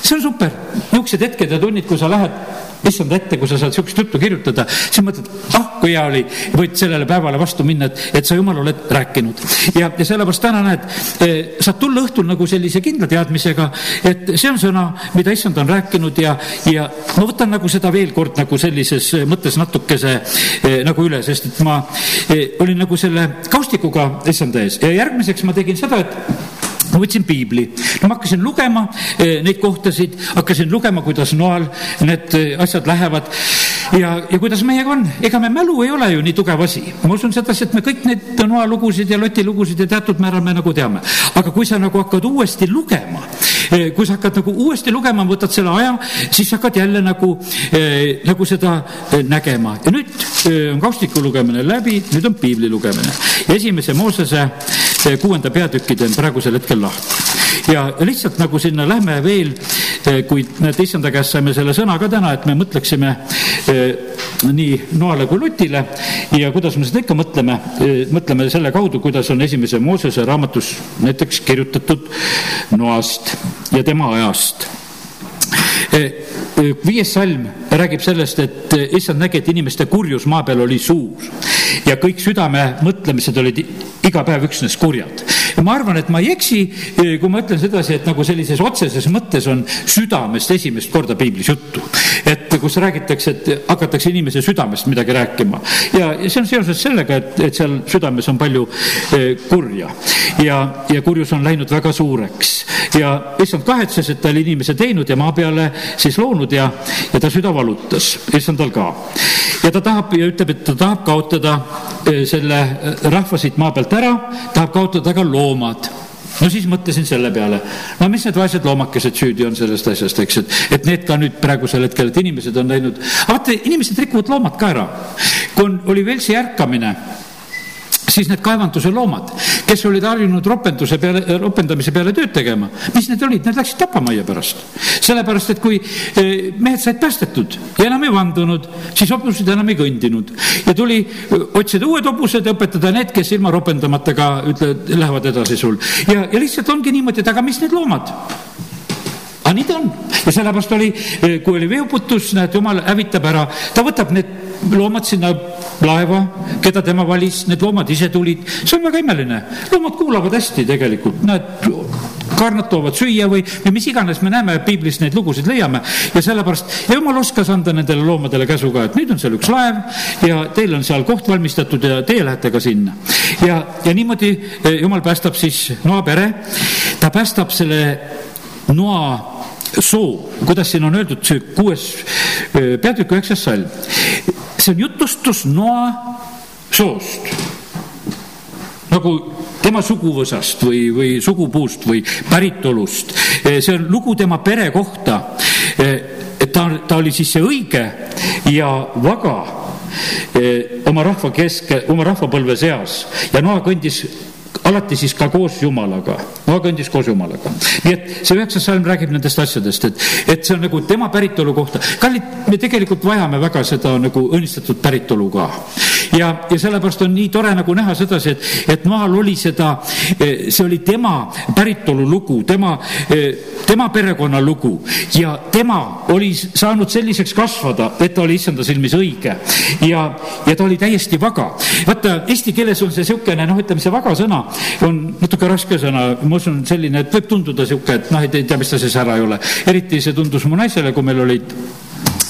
see on super, niisugused hetked ja tunnid, kui sa lähed issand ette, kui sa saad niisugust juttu kirjutada, siis mõtled, ah, kui hea oli, võid sellele päevale vastu minna, et, et sa jumal oled rääkinud. ja, ja sellepärast täna näed, saad tulla õhtul nagu sellise kindla teadmisega, et see on sõna, mida issand on rääkinud ja, ja ma võtan nagu seda veel kord nagu sellises mõttes natukese eh, nagu üle, sest et ma eh, olin nagu selle kaustikuga issanda ees ja järgmiseks ma tegin seda, et ma võtsin piibli, no ma hakkasin lugema eh, neid kohtasid, hakkasin lugema, kuidas noal need eh, asjad lähevad ja, ja kuidas meiega on, ega me mälu ei ole ju nii tugev asi. ma usun sedasi, et me kõik neid noa lugusid ja Loti lugusid ja teatud määral me nagu teame. aga kui sa nagu hakkad uuesti lugema, kui sa hakkad nagu uuesti lugema, võtad selle aja, siis hakkad jälle nagu eh,, nagu seda nägema ja nüüd eh, on kaustiku lugemine läbi, nüüd on piibli lugemine. esimese Moosese kuuenda peatüki teen praegusel hetkel lahti ja lihtsalt nagu sinna lähme veel, eh, kui näete, issanda käest saime selle sõna ka täna, et me mõtleksime eh, nii Noale kui Lutile ja kuidas me seda ikka mõtleme, eh, mõtleme selle kaudu, kuidas on esimese Moosese raamatus näiteks kirjutatud Noast ja tema ajast viies salm räägib sellest, et issand nägi, et inimeste kurjus maa peal oli suur ja kõik südame mõtlemised olid iga päev üksnes kurjad. Ja ma arvan, et ma ei eksi, kui ma ütlen sedasi, et nagu sellises otseses mõttes on südamest esimest korda piiblis juttu. et kus räägitakse, et hakatakse inimese südamest midagi rääkima. ja, ja see on seoses sellega, et, et seal südames on palju kurja ja, ja kurjus on läinud väga suureks ja issand kahetses, et ta oli inimese teinud ja maa peale siis loonud ja, ja ta süda valutas, issandal ka. ja ta tahab ja ütleb, et ta tahab kaotada selle rahva siit maa pealt ära, tahab kaotada ka loomad no siis mõtlesin selle peale, no mis need vaesed loomakesed süüdi on sellest asjast, eks, et, et need ka nüüd praegusel hetkel, et inimesed on läinud, aga vaata, inimesed rikuvad loomad ka ära. kui on, oli Velsi ärkamine siis need kaevanduse loomad, kes olid harjunud ropenduse peale, ropendamise peale tööd tegema, mis need olid, need läksid tapamajja pärast. sellepärast, et kui eh, mehed said päästetud ja enam ei vandunud, siis hobused enam ei kõndinud. Ja tuli eh, otsida uued hobused ja õpetada need, kes ilma ropendamata ka ütle, lähevad edasi sul. Ja, ja lihtsalt ongi niimoodi, et aga mis need loomad aga nii ta on. Ja sellepärast oli, eh, kui oli veeuputus, näed, jumal hävitab ära, ta võtab need loomad sinna laeva, keda tema valis, need loomad ise tulid, see on väga imeline. loomad kuulavad hästi tegelikult, näed, karnad toovad süüa või, või mis iganes me näeme piiblist neid lugusid leiame. Ja sellepärast, ja jumal oskas anda nendele loomadele käsu ka, et nüüd on seal üks laev ja teil on seal koht valmistatud ja teie lähete ka sinna. ja, ja niimoodi eh, jumal päästab siis Noa pere, ta päästab selle Noa soo, kuidas siin on öeldud, see kuues peatükk üheksas salm. see on jutustus Noa soost. nagu tema suguvõsast või, või sugupuust või päritolust. see on lugu tema pere kohta. ta, ta oli siis see õige ja vaga oma rahva kesk, oma rahvapõlve seas ja Noa kõndis alati siis ka koos Jumalaga, Noa kõndis koos Jumalaga. nii et see üheksas salm räägib nendest asjadest, et, et see on nagu tema päritolu kohta. kallid, me tegelikult vajame väga seda nagu õnnistatud päritolu ka. ja, ja sellepärast on nii tore nagu näha sedasi, et, et Noal oli seda, eh, see oli tema päritolu lugu, tema, eh, tema perekonna lugu ja tema oli saanud selliseks kasvada, et ta oli issanda silmis õige ja, ja ta oli täiesti vaga. vaata, eesti keeles on see niisugune, noh, ütleme see vaga sõna on natuke raske sõna, ma usun, selline, et võib tunduda niisugune, et noh, ei tea, mis ta siis ära ei ole. eriti see tundus mu naisele, kui meil olid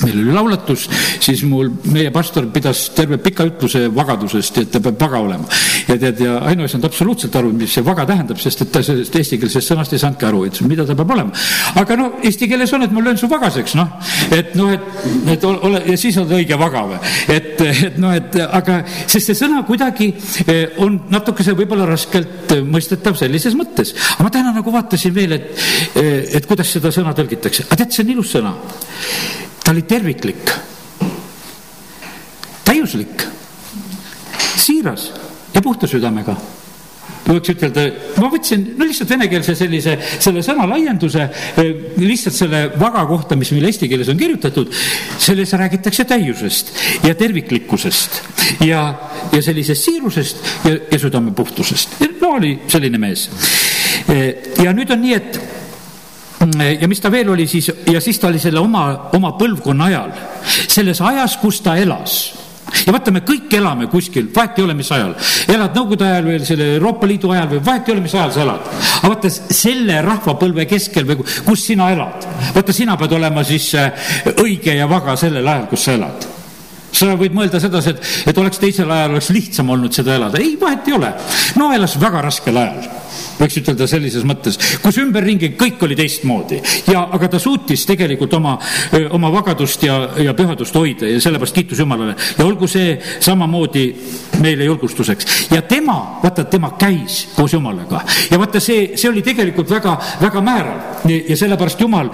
meil oli laulatus, siis mul, meie pastor pidas terve pika ütluse vagadusest, et ta peab vaga olema. ja tead, ja Aino ei saanud absoluutselt aru, mis see vaga tähendab, sest et ta sellest eestikeelsest sõnast ei saanudki aru, ütles, mida ta peab olema. aga no eesti keeles on, et ma löön su vagaseks, noh. et noh, et, et ole ja siis oled õige vaga või. et, et noh, et aga, sest see sõna kuidagi eh, on natukese võib-olla raskelt mõistetav sellises mõttes. aga ma täna nagu vaatasin veel, et, eh, et kuidas seda sõna tõlgitakse. aga tead, see on ilus sõna ta oli terviklik, täiuslik, siiras ja puhta südamega võiks ütelda, ma võtsin no lihtsalt venekeelse sellise, selle sõna laienduse, eh, lihtsalt selle vaga kohta, mis meil eesti keeles on kirjutatud, selles räägitakse täiusest ja terviklikkusest ja, ja sellisest siirusest ja, ja südame puhtusest. no oli selline mees. Eh, ja nüüd on nii, et ja mis ta veel oli siis ja siis ta oli selle oma, oma põlvkonna ajal, selles ajas, kus ta elas ja vaata, me kõik elame kuskil, vahet ei ole, mis ajal. elad Nõukogude ajal või selle Euroopa Liidu ajal või vahet ei ole, mis ajal sa elad. aga vaata, selle rahvapõlve keskel või kus sina elad, vaata, sina pead olema siis äh, õige ja vaga sellel ajal, kus sa elad sa võid mõelda sedasi, et, et oleks teisel ajal oleks lihtsam olnud seda elada. ei, vahet ei ole. no elas väga raskel ajal võiks ütelda sellises mõttes, kus ümberringi kõik oli teistmoodi. Ja, aga ta suutis tegelikult oma, oma vagadust ja, ja pühadust hoida ja sellepärast kiitus Jumalale. Ja olgu see samamoodi meile julgustuseks. Ja tema, vaata, tema käis koos Jumalaga. Ja vaata, see, see oli tegelikult väga, väga määrav. Ja sellepärast Jumal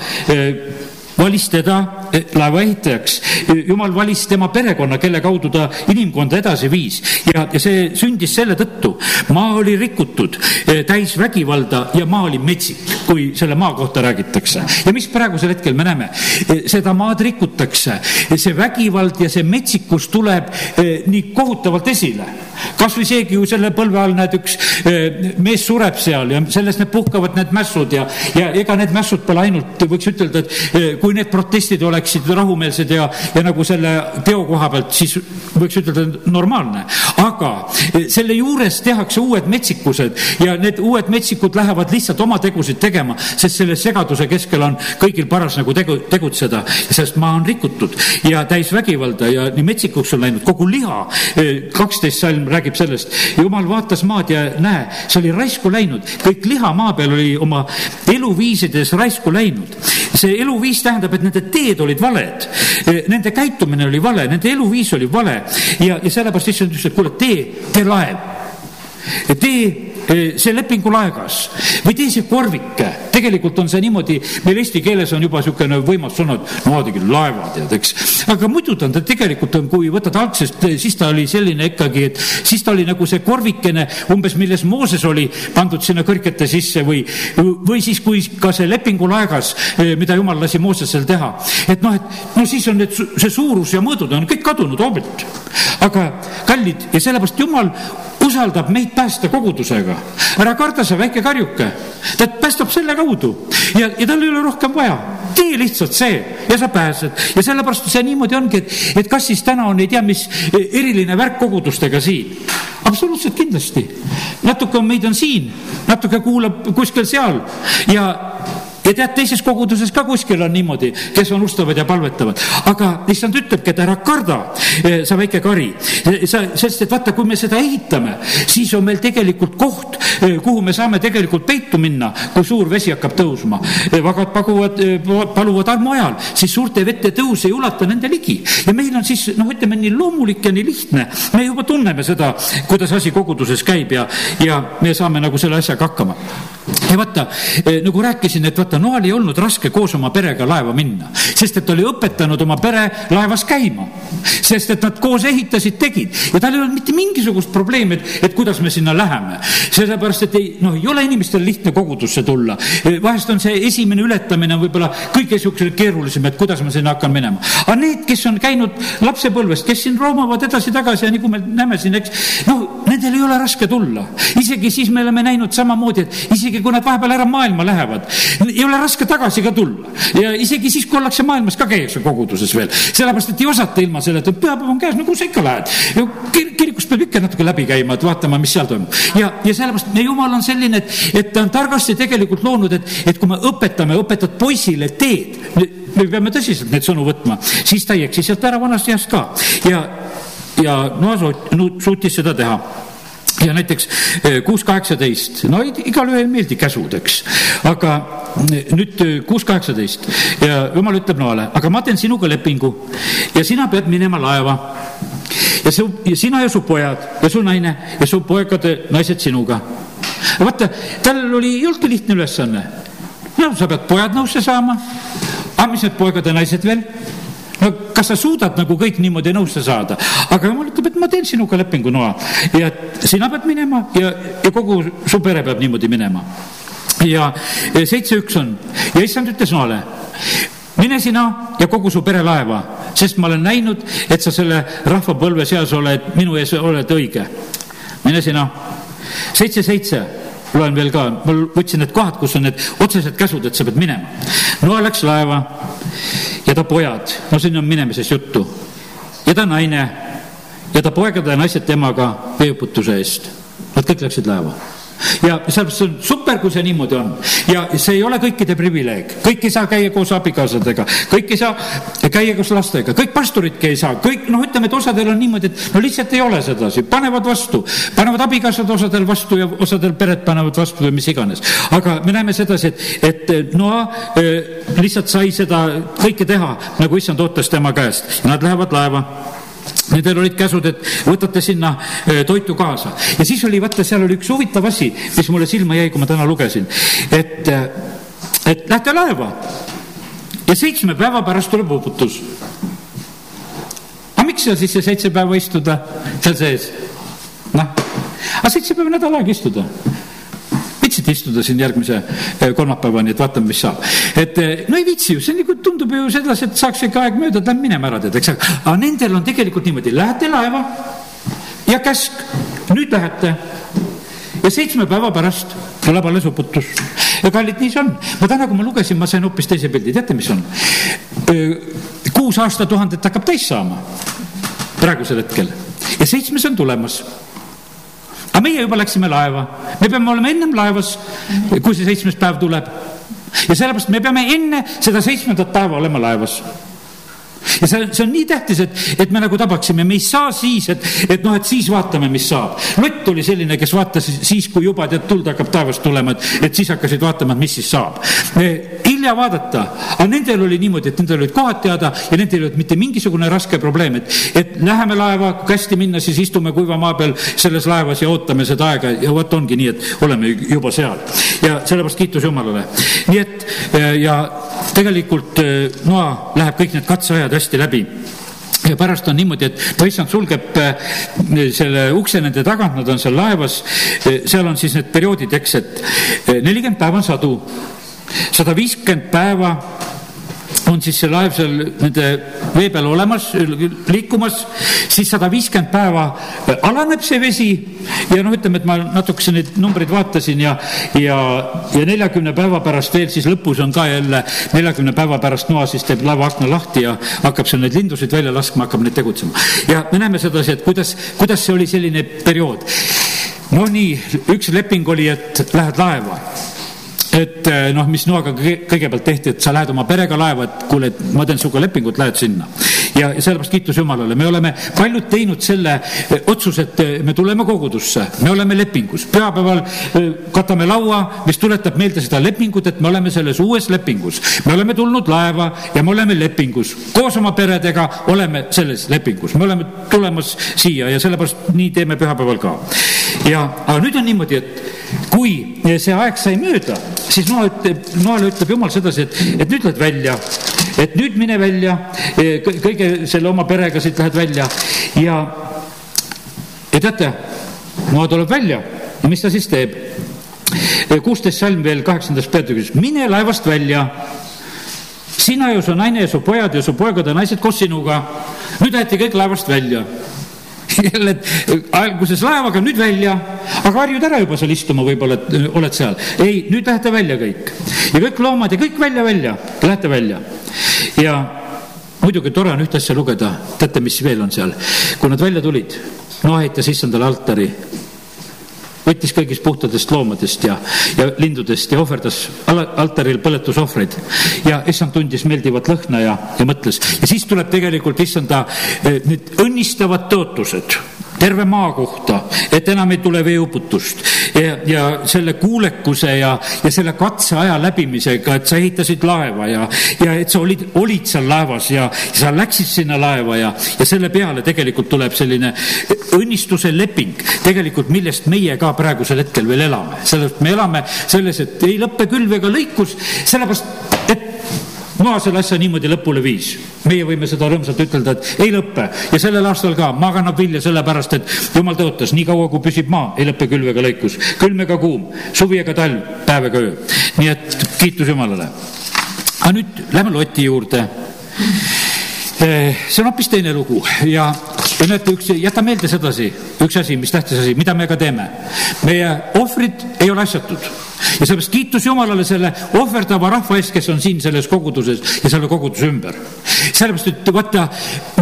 valis teda eh, laevaehitajaks. jumal valis tema perekonna, kelle kaudu ta inimkonda edasi viis ja, ja see sündis selle tõttu. maa oli rikutud, eh, täis vägivalda ja maa oli metsik, kui selle maa kohta räägitakse. ja mis praegusel hetkel me näeme? Eh, seda maad rikutakse, see vägivald ja see metsikus tuleb nii kohutavalt esile. kasvõi seegi ju selle põlve all näed, üks mees sureb seal ja sellest need puhkavad need mässud ja, ja ega need mässud pole ainult, võiks ütelda, et eh, kui need protestid oleksid rahumeelsed ja, ja nagu selle teo koha pealt, siis võiks ütelda normaalne. aga eh, selle juures tehakse uued metsikused ja need uued metsikud lähevad lihtsalt oma tegusid tegema, sest selle segaduse keskel on kõigil paras nagu tegu, tegutseda, sest maa on rikutud ja täis vägivalda ja nii metsikuks on läinud kogu liha. kaksteist salm räägib sellest, jumal vaatas maad ja näe, see oli raisku läinud, kõik liha maa peal oli oma eluviisides raisku läinud. see eluviis tähendab, et nende teed olid valed, nende käitumine oli vale, nende eluviis oli vale ja, ja sellepärast issand ütles, et kuule, tee, tee laev. Tee Eh, see lepingulaegas või tee see korvike. tegelikult on see niimoodi, meil eesti keeles on juba niisugune võimas sõna, et no tegid laeva, tead, eks. aga muidu ta on, ta tegelikult on, kui võtad algsest, siis ta oli selline ikkagi, et siis ta oli nagu see korvikene umbes, milles Mooses oli pandud sinna kõrgete sisse või, või siis, kui ka see lepingulaegas, eh, mida jumal lasi Moosesel teha. et noh, et no siis on need, see suurus ja mõõdud on kõik kadunud hoobilt. aga kallid ja sellepärast jumal usaldab meid päästa kogudusega. ära karda sa, väike karjuke, ta päästab selle kaudu ja, ja tal ei ole rohkem vaja. tee lihtsalt see ja sa pääsed ja sellepärast see niimoodi ongi, et, et kas siis täna on ei tea mis eriline värk kogudustega siin. absoluutselt kindlasti. natuke on meid on siin, natuke kuulab kuskil seal ja ja tead, teises koguduses ka kuskil on niimoodi, kes unustavad ja palvetavad. aga issand ütlebki, et ära karda, eh, sa väike kari. Eh, sa, sest et vaata, kui me seda ehitame, siis on meil tegelikult koht, eh, kuhu me saame tegelikult peitu minna, kui suur vesi hakkab tõusma. vagad paguvad, paluvad armu ajal, siis suurte vete tõus ei ulata nende ligi. ja meil on siis, noh, ütleme nii loomulik ja nii lihtne. me juba tunneme seda, kuidas asi koguduses käib ja, ja me saame nagu selle asjaga hakkama ja vaata, nagu rääkisin, et vaata, Noal ei olnud raske koos oma perega laeva minna, sest et ta oli õpetanud oma pere laevas käima. sest et nad koos ehitasid, tegid ja tal ei olnud mitte mingisugust probleemi, et, et kuidas me sinna läheme. sellepärast, et ei, noh, ei ole inimestel lihtne kogudusse tulla. vahest on see esimene ületamine võib-olla kõige niisugune keerulisem, et kuidas ma sinna hakkan minema. aga need, kes on käinud lapsepõlvest, kes siin roomavad edasi-tagasi ja nagu me näeme siin, eks, noh, nendel ei ole raske tulla. isegi siis me oleme näinud samamoodi, et isegi isegi kui nad vahepeal ära maailma lähevad, ei ole raske tagasi ka tulla. ja isegi siis, kui ollakse maailmas ka käiakse koguduses veel, sellepärast et ei osata ilma selleta, et pühapäev on käes, no kuhu sa ikka lähed. kirikust peab ikka natuke läbi käima, et vaatama, mis seal toimub. ja, ja sellepärast meie jumal on selline, et, et ta on targasti tegelikult loonud, et, et kui me õpetame, õpetad poisile teed, me peame tõsiselt neid sõnu võtma, siis ta ei eksi sealt ära vanast east ka ja ja Noa suutis seda teha ja näiteks eh, kuus kaheksateist, no igalühel ei meeldi käsud, eks, aga eh, nüüd eh, kuus kaheksateist. Ja jumal ütleb Noale, aga ma teen sinuga lepingu ja sina pead minema laeva. Ja su, ja sina ja su pojad ja su naine ja su poegade naised sinuga. vaata, tal oli, ei olnudki lihtne ülesanne. no sa pead pojad nõusse saama, aga mis need poegad ja naised veel no kas sa suudad nagu kõik niimoodi nõusse saada, aga jumal ütleb, et ma teen sinuga lepingu noa ja sina pead minema ja, ja kogu su pere peab niimoodi minema. ja seitse üks on ja issand ütles noale mine sina ja kogu su pere laeva, sest ma olen näinud, et sa selle rahvapõlve seas oled, minu ees oled õige. mine sina. seitse, seitse loen veel ka, ma võtsin need kohad, kus on need otsesed käsud, et sa pead minema. Noa läks laeva ja ta pojad, no siin on minemisest juttu, ja ta naine ja ta poegade ja naised temaga veeuputuse eest. Nad kõik läksid laeva ja see on super, kui see niimoodi on. ja see ei ole kõikide privileeg, kõik ei saa käia koos abikaasadega, kõik ei saa käia koos lastega, kõik pastoridki ei saa, kõik noh, ütleme, et osadel on niimoodi, et no lihtsalt ei ole sedasi, panevad vastu, panevad abikaasad osadel vastu ja osadel pered panevad vastu või mis iganes. aga me näeme sedasi, et, et Noa eh, lihtsalt sai seda kõike teha, nagu issand ootas tema käest. Nad lähevad laeva Nendel olid käsud, et võtate sinna toitu kaasa. Ja siis oli, vaata, seal oli üks huvitav asi, mis mulle silma jäi, kui ma täna lugesin, et, et lähte laeva. Ja seitsme päeva pärast tuleb uputus. aga miks seal siis see seitse päeva istuda seal sees? noh, aga seitse päeva nädal aega istuda viitsid istuda siin järgmise eh, kolmapäevani, et vaatame, mis saab. et eh, no ei viitsi ju, see nagu tundub ju sedasi, et saaks ikka aeg mööda, et lähme minema ära, tead, eks, aga nendel on tegelikult niimoodi, lähete laeva ja käsk nüüd lähete ja seitsme päeva pärast tuleb alles uputus. ja kallid, nii see on. ma täna, kui ma lugesin, ma sain hoopis teise pildi, teate, mis on? kuus aastatuhandet hakkab täis saama praegusel hetkel ja seitsmes on tulemas aga meie juba läksime laeva, me peame olema ennem laevas, kui see seitsmes päev tuleb. ja sellepärast me peame enne seda seitsmendat päeva olema laevas ja see, see on nii tähtis, et, et me nagu tabaksime, me ei saa siis, et, et noh, et siis vaatame, mis saab. Lott oli selline, kes vaatas siis, kui juba tead, tuld hakkab taevast tulema, et, et siis hakkasid vaatama, et mis siis saab. Hilja vaadata, aga nendel oli niimoodi, et nendel olid kohad teada ja nendel ei olnud mitte mingisugune raske probleem, et, et läheme laeva, kui hästi minna, siis istume kuiva maa peal selles laevas ja ootame seda aega ja vot ongi nii, et oleme juba seal. ja sellepärast kiitus Jumalale. nii et ja tegelikult Noa läheb kõik need katseajad hästi läbi ja pärast on niimoodi, et issand sulgeb äh, selle ukse nende tagant, nad on seal laevas, äh, seal on siis need perioodid, eks, et äh, nelikümmend päeva on sadu, sada viiskümmend päeva on siis see laev seal nende vee peal olemas, liikumas, siis sada viiskümmend päeva alaneb see vesi ja noh, ütleme, et ma natukese neid numbreid vaatasin ja, ja, ja neljakümne päeva pärast veel siis lõpus on ka jälle neljakümne päeva pärast noa, siis teeb laeva akna lahti ja hakkab seal neid lindusid välja laskma, hakkab neid tegutsema. ja me näeme sedasi, et kuidas, kuidas see oli selline periood. no nii, üks leping oli, et lähed laeva et eh, noh, mis Noaga kõigepealt tehti, et sa lähed oma perega laeva, et kuule, et ma teen sinuga lepingut, lähed sinna. Ja sellepärast kiitus Jumalale, me oleme paljud teinud selle eh, otsuse, et eh, me tuleme kogudusse, me oleme lepingus, pühapäeval katame laua, mis tuletab meelde seda lepingut, et me oleme selles uues lepingus. me oleme tulnud laeva ja me oleme lepingus, koos oma peredega oleme selles lepingus, me oleme tulemas siia ja sellepärast nii teeme pühapäeval ka. ja, aga nüüd on niimoodi, et kui see aeg sai mööda, siis Noa ütleb, Noale ütleb Jumal sedasi, et, et nüüd lähed välja, et nüüd mine välja, e, kõige selle oma perega siit lähed välja. Ja, ja teate, Noa tuleb välja. Ja mis ta siis teeb? E, kuusteist salm veel kaheksandas peatükis, mine laevast välja. Sina ja su naine ja su pojad ja su poegad ja naised koos sinuga. nüüd lähete kõik laevast välja. Jälle, et alguses laevaga, nüüd välja, aga harjud ära juba seal istuma, võib-olla, oled seal. ei, nüüd lähete välja kõik. Ja kõik loomad ja kõik välja, välja, lähete välja. Ja muidugi tore on ühte asja lugeda, teate, mis veel on seal, kui nad välja tulid, Noa ehitas issandale altari võttis kõigist puhtadest loomadest ja, ja lindudest ja ohverdas altaril põletusohvreid. ja issand tundis meeldivat lõhna ja, ja mõtles. Ja siis tuleb tegelikult issanda eh, need õnnistavad tõotused terve maa kohta, et enam ei tule veeuputust ja, ja selle kuulekuse ja, ja selle katseaja läbimisega, et sa ehitasid laeva ja, ja et sa olid, olid seal laevas ja, sa läksid sinna laeva ja, ja selle peale tegelikult tuleb selline õnnistuse leping, tegelikult millest meie ka praegusel hetkel veel elame, sellepärast me elame selles, et ei lõppe külv ega lõikus, sellepärast maa selle asja niimoodi lõpule viis. meie võime seda rõõmsalt ütelda, et ei lõppe ja sellel aastal ka maa kannab vilja sellepärast, et jumal tõotas, nii kaua kui püsib maa, ei lõppe külv ega lõikus, külm ega kuum, suvi ega talv, päev ega öö. nii et kiitus Jumalale. aga nüüd lähme Loti juurde eh, see on hoopis teine lugu ja, ja näete, üks, jäta meelde sedasi, üks asi, mis tähtis asi, mida me ka teeme. meie ohvrid ei ole asjatud ja sellepärast kiitus Jumalale selle ohverdava rahva eest, kes on siin selles koguduses ja selle koguduse ümber. sellepärast, et vaata,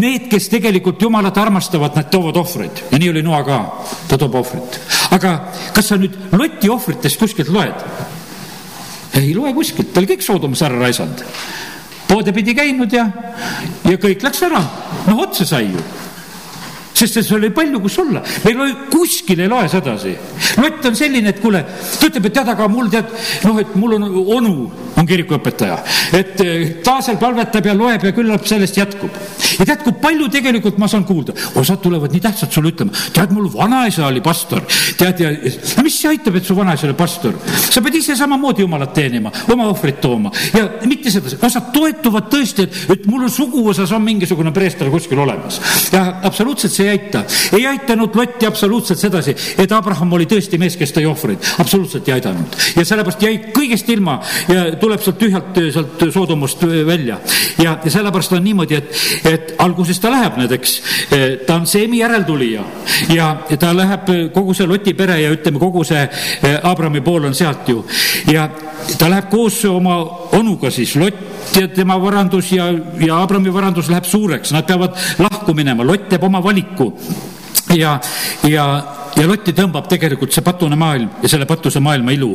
need, kes tegelikult Jumalat armastavad, nad toovad ohvreid ja nii oli Noa ka, ta toob ohvrit. aga kas sa nüüd Loti ohvritest kuskilt loed? ei loe kuskilt, ta oli kõik Soodomas ära raisanud. poode pidi käinud ja, ja kõik läks ära, noh otsa sai ju sest seal oli palju, kus olla. meil oli, kuskil ei loe sedasi. Lott on selline, et kuule, ta ütleb, et tead, aga mul tead, noh, et mul on onu, on kirikuõpetaja. et eh, ta seal palvetab ja loeb ja küllap sellest jätkub. ja tead, kui palju tegelikult ma saan kuulda, osad tulevad nii tähtsalt sulle ütlema, tead, mul vanaisa oli pastor, tead ja no mis see aitab, et su vanaisa oli pastor. sa pead ise samamoodi jumalat teenima, oma ohvrit tooma ja mitte sedasi, osad toetuvad tõesti, et, et mul on suguvõsas on mingisugune preester kuskil olemas ja absoluutselt see ei aita. ei aitanud Lotti absoluutselt sedasi, et Abraham oli tõesti mees, kes tõi ohvreid. absoluutselt ei aidanud. ja sellepärast jäi kõigest ilma ja tuleb sealt tühjalt sealt Soodomust välja. ja, ja sellepärast on niimoodi, et, et alguses ta läheb need, eks, ta on Seemi järeltulija ja ta läheb kogu see Loti pere ja ütleme, kogu see Abrami pool on sealt ju ja ta läheb koos oma onuga siis, Lott ja tema varandus ja, ja Abrami varandus läheb suureks, nad peavad lahku minema, Lott teeb oma valiku. Ja, ja, ja Lotti tõmbab tegelikult see patune maailm ja selle patuse maailma ilu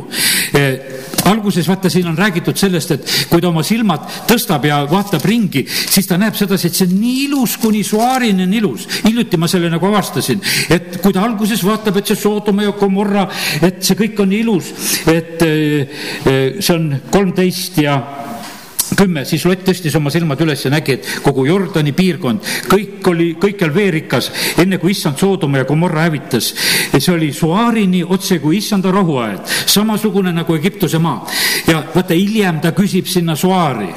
alguses vaata, siin on räägitud sellest, et kui ta oma silmad tõstab ja vaatab ringi, siis ta näeb sedasi, et see on nii ilus, kuni Suaarini on ilus. hiljuti ma selle nagu avastasin, et kui ta alguses vaatab, et see Soodoma ja Gomorra, et see kõik on ilus, et see on kolmteist ja kümme, siis Lott tõstis oma silmad üles ja nägi, et kogu Jordani piirkond, kõik oli, kõikjal veerikas, enne kui issand Soodoma ja Gomorra hävitas. see oli Suaarini otse kui issanda rahuaed, samasugune nagu Egiptuse maa. ja vaata, hiljem ta küsib sinna Suaari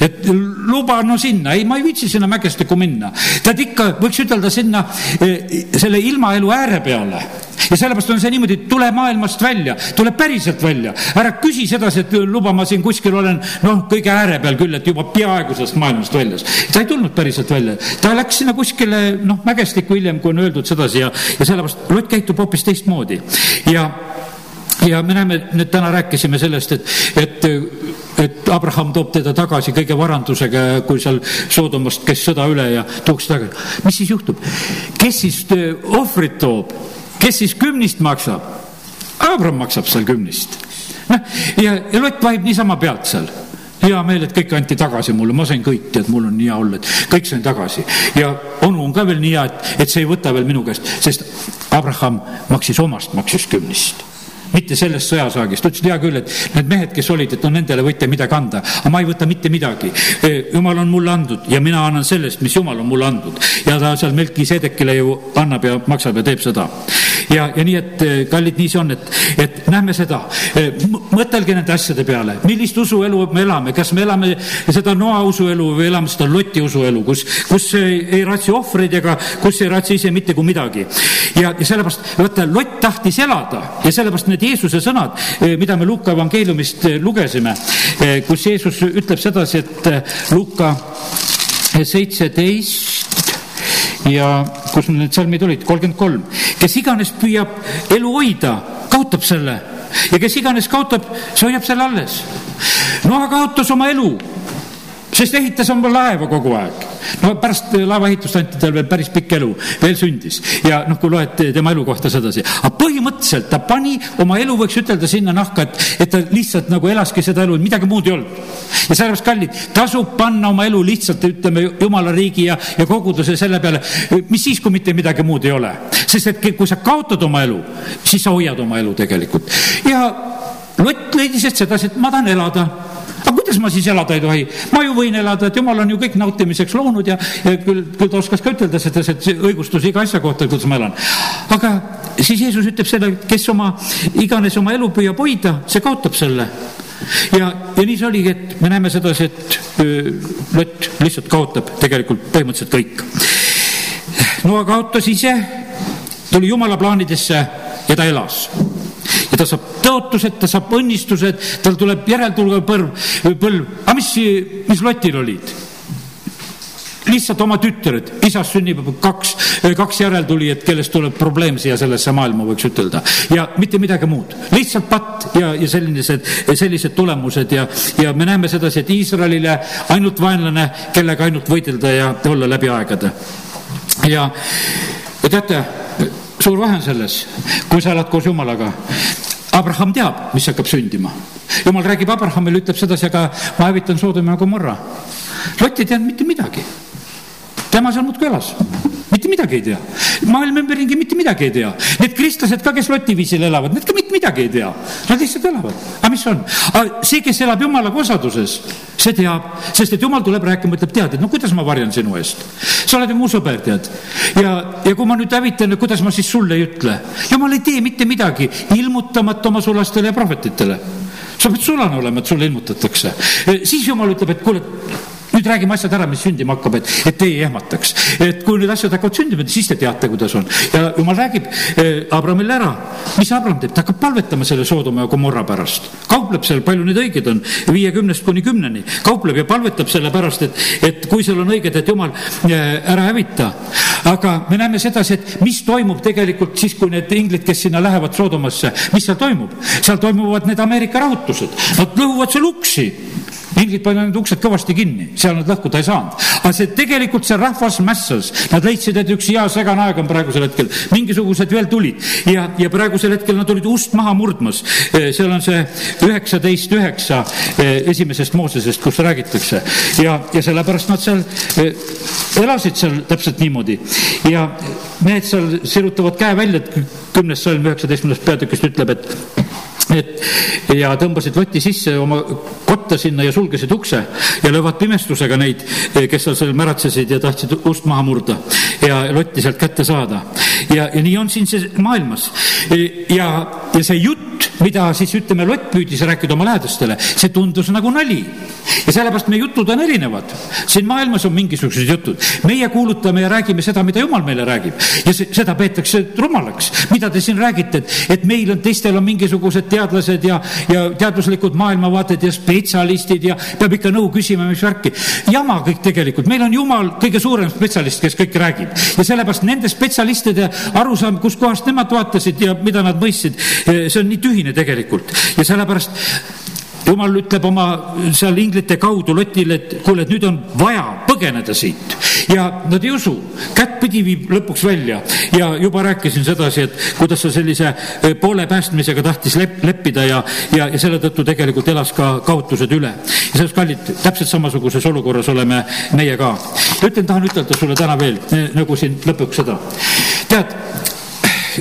et luba no sinna, ei, ma ei viitsi sinna mägestikku minna. tead ikka, võiks ütelda sinna eh, selle ilmaelu ääre peale. Ja sellepärast on see niimoodi, et tule maailmast välja, tule päriselt välja, ära küsi sedasi, et luba, ma siin kuskil olen noh, kõige ääre peal küll, et juba peaaegu sellest maailmast väljas. ta ei tulnud päriselt välja, ta läks sinna kuskile noh, mägestikku hiljem, kui on öeldud sedasi ja, ja sellepärast Lott käitub hoopis teistmoodi. Ja ja me näeme, nüüd täna rääkisime sellest, et, et, et Abraham toob teda tagasi kõige varandusega, kui seal Soodomast käis sõda üle ja tuuakse tagasi. mis siis juhtub? kes siis ohvrit toob? kes siis kümnist maksab? Abram maksab seal kümnist. noh, ja, ja Lott vahib niisama pealt seal hea meel, et kõik anti tagasi mulle, ma sain kõik, tead, mul on nii hea olla, et kõik sain tagasi. ja onu on ka veel nii hea, et, et see ei võta veel minu käest, sest Abraham maksis omast, maksis kümnist mitte sellest sõjasaagist. ütlesid, hea küll, et need mehed, kes olid, et no nendele võite midagi anda, aga ma ei võta mitte midagi. jumal on mulle andnud ja mina annan sellest, mis jumal on mulle andnud. ja ta seal Melkisedekile ju annab ja maksab ja teeb seda. Ja, ja nii, et kallid, nii see on, et, et näeme seda. mõtelge nende asjade peale, millist usuelu me elame, kas me elame seda Noa usuelu või elame seda Loti usuelu, kus, kus ei raatsi ohvreid ega kus ei raatsi ise mitte kui midagi. ja, ja sellepärast, vaata, Lott tahtis elada ja sellepärast need Jeesuse sõnad, eh, mida me Luuka evangeeliumist eh, lugesime, eh, kus Jeesus ütleb sedasi, et Luuka seitseteist ja kus need salmid olid, kolmkümmend kolm, kes iganes püüab elu hoida, kaotab selle. Ja kes iganes kaotab, see hoiab selle alles. Noa kaotas oma elu sest ehitas oma laeva kogu aeg. no pärast laevaehitust anti tal veel päris pikk elu, veel sündis ja noh, kui loed tema elu kohta sedasi, aga põhimõtteliselt ta pani oma elu, võiks ütelda sinna nahka, et, et ta lihtsalt nagu elaski seda elu, midagi muud ei olnud. ja sellepärast, kallid, tasub panna oma elu lihtsalt, ütleme, jumala riigi ja, ja koguduse selle peale, mis siis, kui mitte midagi muud ei ole. sest et kui sa kaotad oma elu, siis sa hoiad oma elu tegelikult ja Lott leidis, et sedasi, et ma tahan elada aga kuidas ma siis elada ei tohi? ma ju võin elada, et jumal on ju kõik nautimiseks loonud ja, ja küll, küll ta oskas ka ütelda seda, et õigustus iga asja kohta, kuidas ma elan. aga siis Jeesus ütleb selle, kes oma, iganes oma elu püüab hoida, see kaotab selle ja, ja nii see oligi, et me näeme sedasi, et Lott lihtsalt kaotab tegelikult põhimõtteliselt kõik. Noa kaotas ise, tuli jumala plaanidesse ja ta elas ja ta saab tõotused, ta saab õnnistused, tal tuleb järeltulev põlv, põlv. aga mis, mis Lotil olid? lihtsalt oma tütred, isast sünnib kaks, kaks järeltulijat, kellest tuleb probleem siia sellesse maailma, võiks ütelda. ja mitte midagi muud, lihtsalt patt ja, ja sellised, sellised tulemused ja, ja me näeme sedasi, et Iisraelile ainult vaenlane, kellega ainult võidelda ja olla läbi aegade. ja, ja teate, suur vahe on selles, kui sa elad koos Jumalaga. Abraham teab, mis hakkab sündima. jumal räägib Abrahamile, ütleb sedasi, aga ma hävitan Soodoma ja Gomorra. Lott ei teadnud mitte midagi. tema seal muudkui elas mitte midagi ei tea. maailma ümberringi mitte midagi ei tea. Need kristlased ka, kes Loti viisil elavad, need ka mitte midagi ei tea. Nad lihtsalt elavad. aga mis on? see, kes elab jumalaga osaduses, see teab, sest et jumal tuleb rääkima, ütleb, tead, et no kuidas ma varjan sinu eest. sa oled ju mu sõber, tead. ja, ja kui ma nüüd hävitan, kuidas ma siis sulle ei ütle? jumal ei tee mitte midagi, ilmutamata oma sulastele ja prohvetitele sa pead sulane olema, et sulle ilmutatakse. siis jumal ütleb, et kuule, nüüd räägime asjad ära, mis sündima hakkab, et, et teie ei ehmataks. et kui need asjad hakkavad sündima, siis te teate, kuidas on. ja jumal räägib eh, Abramile ära, mis Abram teeb, ta hakkab palvetama selle Soodoma ja Gomorra pärast. kaupleb seal, palju neid õigeid on, viiekümnest kuni kümneni. kaupleb ja palvetab selle pärast, et, et kui seal on õiged, et jumal eh, ära hävita. aga me näeme sedasi, et mis toimub tegelikult siis, kui need inglid, kes sinna lähevad Soodomasse, mis seal toimub? seal toimuvad need Ameerika rahutused, nad lõhuvad seal uksi inglid panevad need uksed kõvasti kinni, seal nad lõhkuda ei saanud. aga see tegelikult, see rahvas mässas, nad leidsid, et üks hea segane aeg on praegusel hetkel, mingisugused veel tulid ja, ja praegusel hetkel nad olid ust maha murdmas. E, seal on see üheksateist üheksa e, esimesest Moosesest, kus räägitakse ja, ja sellepärast nad seal e, elasid seal täpselt niimoodi ja mehed seal sirutavad käe välja, et kümnes salm üheksateistkümnendast peatükist ütleb, et et ja tõmbasid loti sisse oma kotta sinna ja sulgesid ukse ja löövad pimestusega neid, kes seal seal märatsesid ja tahtsid ust maha murda ja lotti sealt kätte saada. ja, ja nii on siin see maailmas. ja, ja see jutt, mida siis ütleme, Lott püüdis rääkida oma lähedastele, see tundus nagu nali. ja sellepärast meie jutud on erinevad. siin maailmas on mingisugused jutud. meie kuulutame ja räägime seda, mida Jumal meile räägib ja see, seda peetakse rumalaks. mida te siin räägite, et, et meil on, teistel on mingisugused teadlased ja, ja teaduslikud maailmavaated ja spetsialistid ja peab ikka nõu küsima, mis värki. jama kõik tegelikult, meil on Jumal kõige suurem spetsialist, kes kõike räägib. Ja sellepärast nende spetsialistide arusaam, kuskohast nemad vaatasid ja mida nad mõistsid, see on nii tühine tegelikult. Ja sellepärast jumal ütleb oma seal inglite kaudu Lotile, et kuule, et nüüd on vaja põgeneda siit. ja nad ei usu, kättpidi viib lõpuks välja ja juba rääkisin sedasi, et kuidas ta sellise eh, poole päästmisega tahtis lep-, leppida ja, ja, ja selle tõttu tegelikult elas ka kaotused üle. ja sellest, kallid, täpselt samasuguses olukorras oleme meie ka. ütlen, tahan ütelda sulle täna veel, nagu siin lõpuks seda. tead,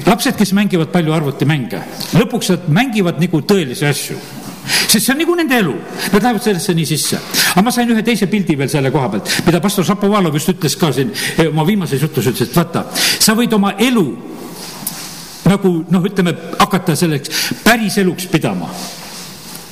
lapsed, kes mängivad palju arvutimänge, lõpuks nad mängivad nagu tõelisi asju sest see on nagu nende elu, nad lähevad sellesse nii sisse. aga ma sain ühe teise pildi veel selle koha pealt, mida pastor Šapovalov just ütles ka siin eh, oma viimases jutus, ütles, et vaata, sa võid oma elu nagu noh, ütleme, hakata selleks päris eluks pidama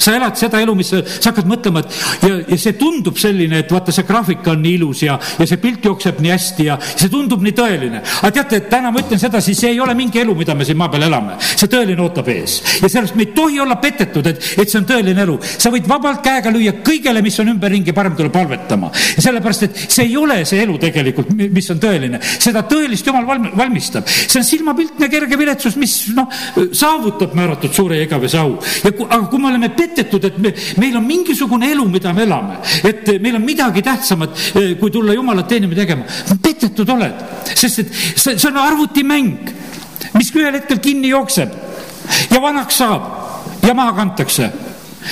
sa elad seda elu, mis sa, sa hakkad mõtlema, et ja, ja see tundub selline, et vaata, see graafik on nii ilus ja, ja see pilt jookseb nii hästi ja see tundub nii tõeline. aga teate, täna ma ütlen sedasi, see ei ole mingi elu, mida me siin maa peal elame. see tõeline ootab ees ja sellest me ei tohi olla petetud, et, et see on tõeline elu. sa võid vabalt käega lüüa kõigele, mis on ümberringi, parem tuleb palvetama. sellepärast, et see ei ole see elu tegelikult, mis on tõeline. seda tõelist Jumal valm-, valmistab. see on silmapiltne kerge viletsus, mis noh, saavutab määratud suure ja igavese au. ja kui, aga kui me oleme petetud, petetud, et me, meil on mingisugune elu, mida me elame, et meil on midagi tähtsamat, eh, kui tulla Jumalat teenima tegema. petetud oled, sest et see, see on arvutimäng, mis ühel hetkel kinni jookseb ja vanaks saab ja maha kantakse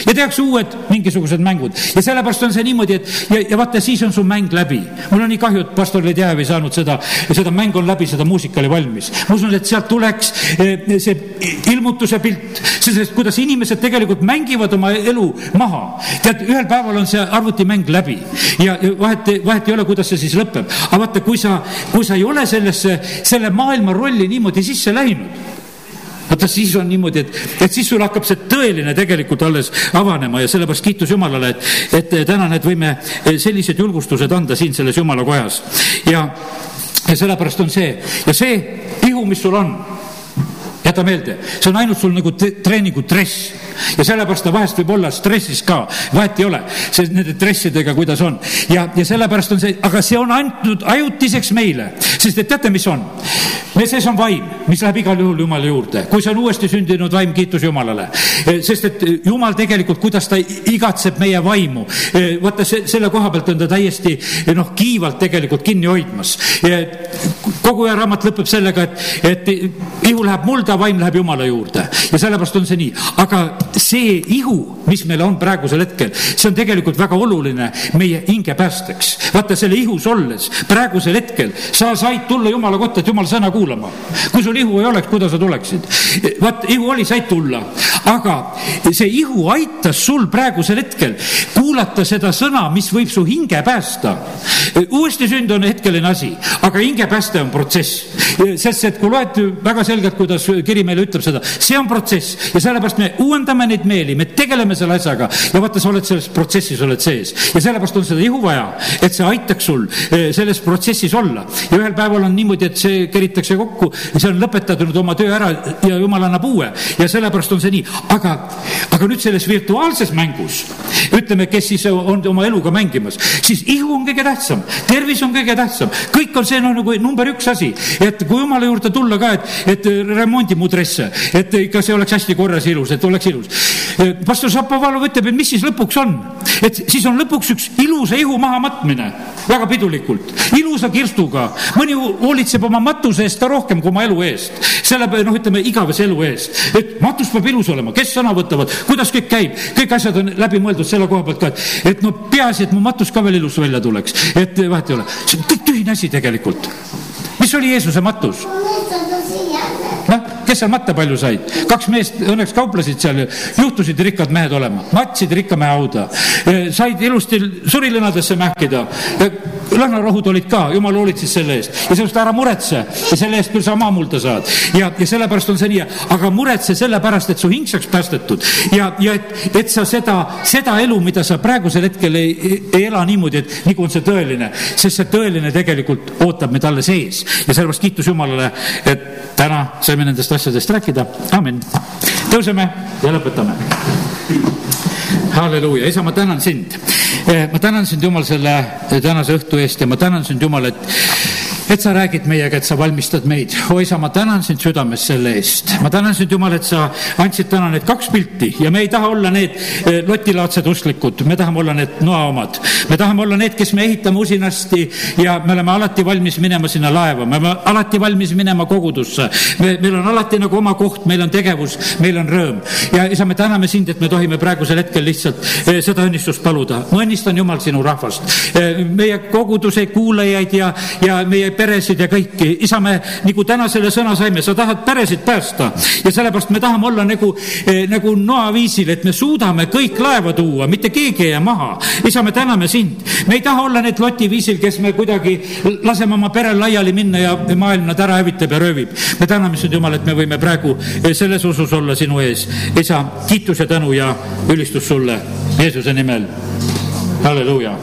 ja tehakse uued mingisugused mängud ja sellepärast on see niimoodi, et ja, ja vaata, siis on su mäng läbi. mul on nii kahju, et pastor Ledjajev ei saanud seda, seda mäng on läbi, seda muusika oli valmis. ma usun, et sealt tuleks eh, see ilmutuse pilt, sest kuidas inimesed tegelikult mängivad oma elu maha. tead, ühel päeval on see arvutimäng läbi ja vahet, vahet ei ole, kuidas see siis lõpeb. aga vaata, kui sa, kui sa ei ole sellesse, selle maailma rolli niimoodi sisse läinud vaata, siis on niimoodi, et, et siis sul hakkab see tõeline tegelikult alles avanema ja sellepärast kiitus Jumalale, et, et täna need võime sellised julgustused anda siin selles Jumala kojas. ja, ja sellepärast on see. Ja see ihu, mis sul on jäta meelde, see on ainult sul nagu treeningu dress ja sellepärast ta vahest võib olla stressis ka, vahet ei ole, see nende dressidega, kuidas on. ja, ja sellepärast on see, aga see on antud ajutiseks meile, sest et teate, mis on? meie sees on vaim, mis läheb igal juhul Jumala juurde, kui see on uuesti sündinud vaim, kiitus Jumalale. sest et Jumal tegelikult, kuidas ta igatseb meie vaimu, vaata see, selle koha pealt on ta täiesti noh, kiivalt tegelikult kinni hoidmas. kogu aja raamat lõpeb sellega, et, et ihu läheb mulda, vaim läheb Jumala juurde ja sellepärast on see nii, aga see ihu, mis meil on praegusel hetkel, see on tegelikult väga oluline meie hinge päästeks. vaata selle ihus olles praegusel hetkel sa said tulla Jumala kotta, et Jumala sõna kuulama. kui sul ihu ei oleks, kuidas sa tuleksid? vaat ihu oli, said tulla, aga see ihu aitas sul praegusel hetkel kuulata seda sõna, mis võib su hinge päästa. uuesti sünd on hetkeline asi, aga hinge pääste on protsess. sest et kui loed väga selgelt, kuidas kiri meile ütleb seda, see on protsess ja sellepärast me uuendame neid meeli, me tegeleme selle asjaga. Ja vaata, sa oled selles protsessis, oled sees. Ja sellepärast on seda ihu vaja, et see aitaks sul eh, selles protsessis olla. ja ühel päeval on niimoodi, et see keritakse kokku ja see on lõpetatud oma töö ära ja jumal annab uue. Ja sellepärast on see nii, aga, aga nüüd selles virtuaalses mängus, ütleme, kes siis on oma eluga mängimas, siis ihu on kõige tähtsam, tervis on kõige tähtsam, kõik on see no, nagu number üks asi, et kui jumala juurde tulla ka, et, et remondi mu dresse, et ikka see oleks hästi korras ja ilus, et oleks ilus. Pastor Šapovalov ütleb, et mis siis lõpuks on, et siis on lõpuks üks ilusa ihu mahamatmine, väga pidulikult, ilusa kirstuga, mõni hoolitseb oma matuse eest ka rohkem kui oma elu eest, selle noh, ütleme igavese elu eest, et matus peab ilus olema, kes sõna võtavad, kuidas kõik käib, kõik asjad on läbi mõeldud selle koha pealt ka, et, no peaasi, et mu matus ka veel ilus välja tuleks, et vahet ei ole, see on tühine asi tegelikult. mis oli Jeesuse matus? Kes seal matta palju said? kaks meest õnneks kauplesid seal, juhtusid rikkad mehed olema, matsid rikka mehe hauda, said ilusti surilõnadesse mähkida. Lõhnarohud olid ka, jumal hoolitses selle eest ja sellest ära muretse ja selle eest küll sa maamulda saad. ja, ja sellepärast on see nii, aga muretse sellepärast, et su hing saaks päästetud ja, ja et, et sa seda, seda elu, mida sa praegusel hetkel ei, ei ela niimoodi, et nagu on see tõeline, sest see tõeline tegelikult ootab meid alles ees ja sellepärast kiitus Jumalale, et täna saime nendest asjadest rääkida, amin. tõuseme ja lõpetame. halleluuja, isa, ma tänan sind. Ma tänan sind, Jumal, selle tänase õhtu eest ja ma tänan sind, Jumal, et et sa räägid meiega, et sa valmistad meid. o isa, ma tänan sind südames selle eest. ma tänan sind, Jumal, et sa andsid täna need kaks pilti ja me ei taha olla need eh, lotilaadsed usklikud, me tahame olla need noa omad. me tahame olla need, kes me ehitame usinasti ja me oleme alati valmis minema sinna laeva, me oleme alati valmis minema kogudusse. me, meil on alati nagu oma koht, meil on tegevus, meil on rõõm. ja isa, me täname sind, et me tohime praegusel hetkel lihtsalt eh, seda õnnistust paluda. ma õnnistan, Jumal, sinu rahvast, eh, meie koguduse kuulajaid ja, ja meie peresid ja kõiki. isa, me nagu täna selle sõna saime, sa tahad peresid päästa ja sellepärast me tahame olla nagu eh,, nagu noaviisil, et me suudame kõik laeva tuua, mitte keegi ei jää maha. isa, me täname sind. me ei taha olla need loti viisil, kes me kuidagi laseme oma perel laiali minna ja maailm nad ära hävitab ja röövib. me täname sind, Jumal, et me võime praegu selles usus olla sinu ees. isa, kiitus ja tänu ja ülistus sulle Jeesuse nimel. halleluuja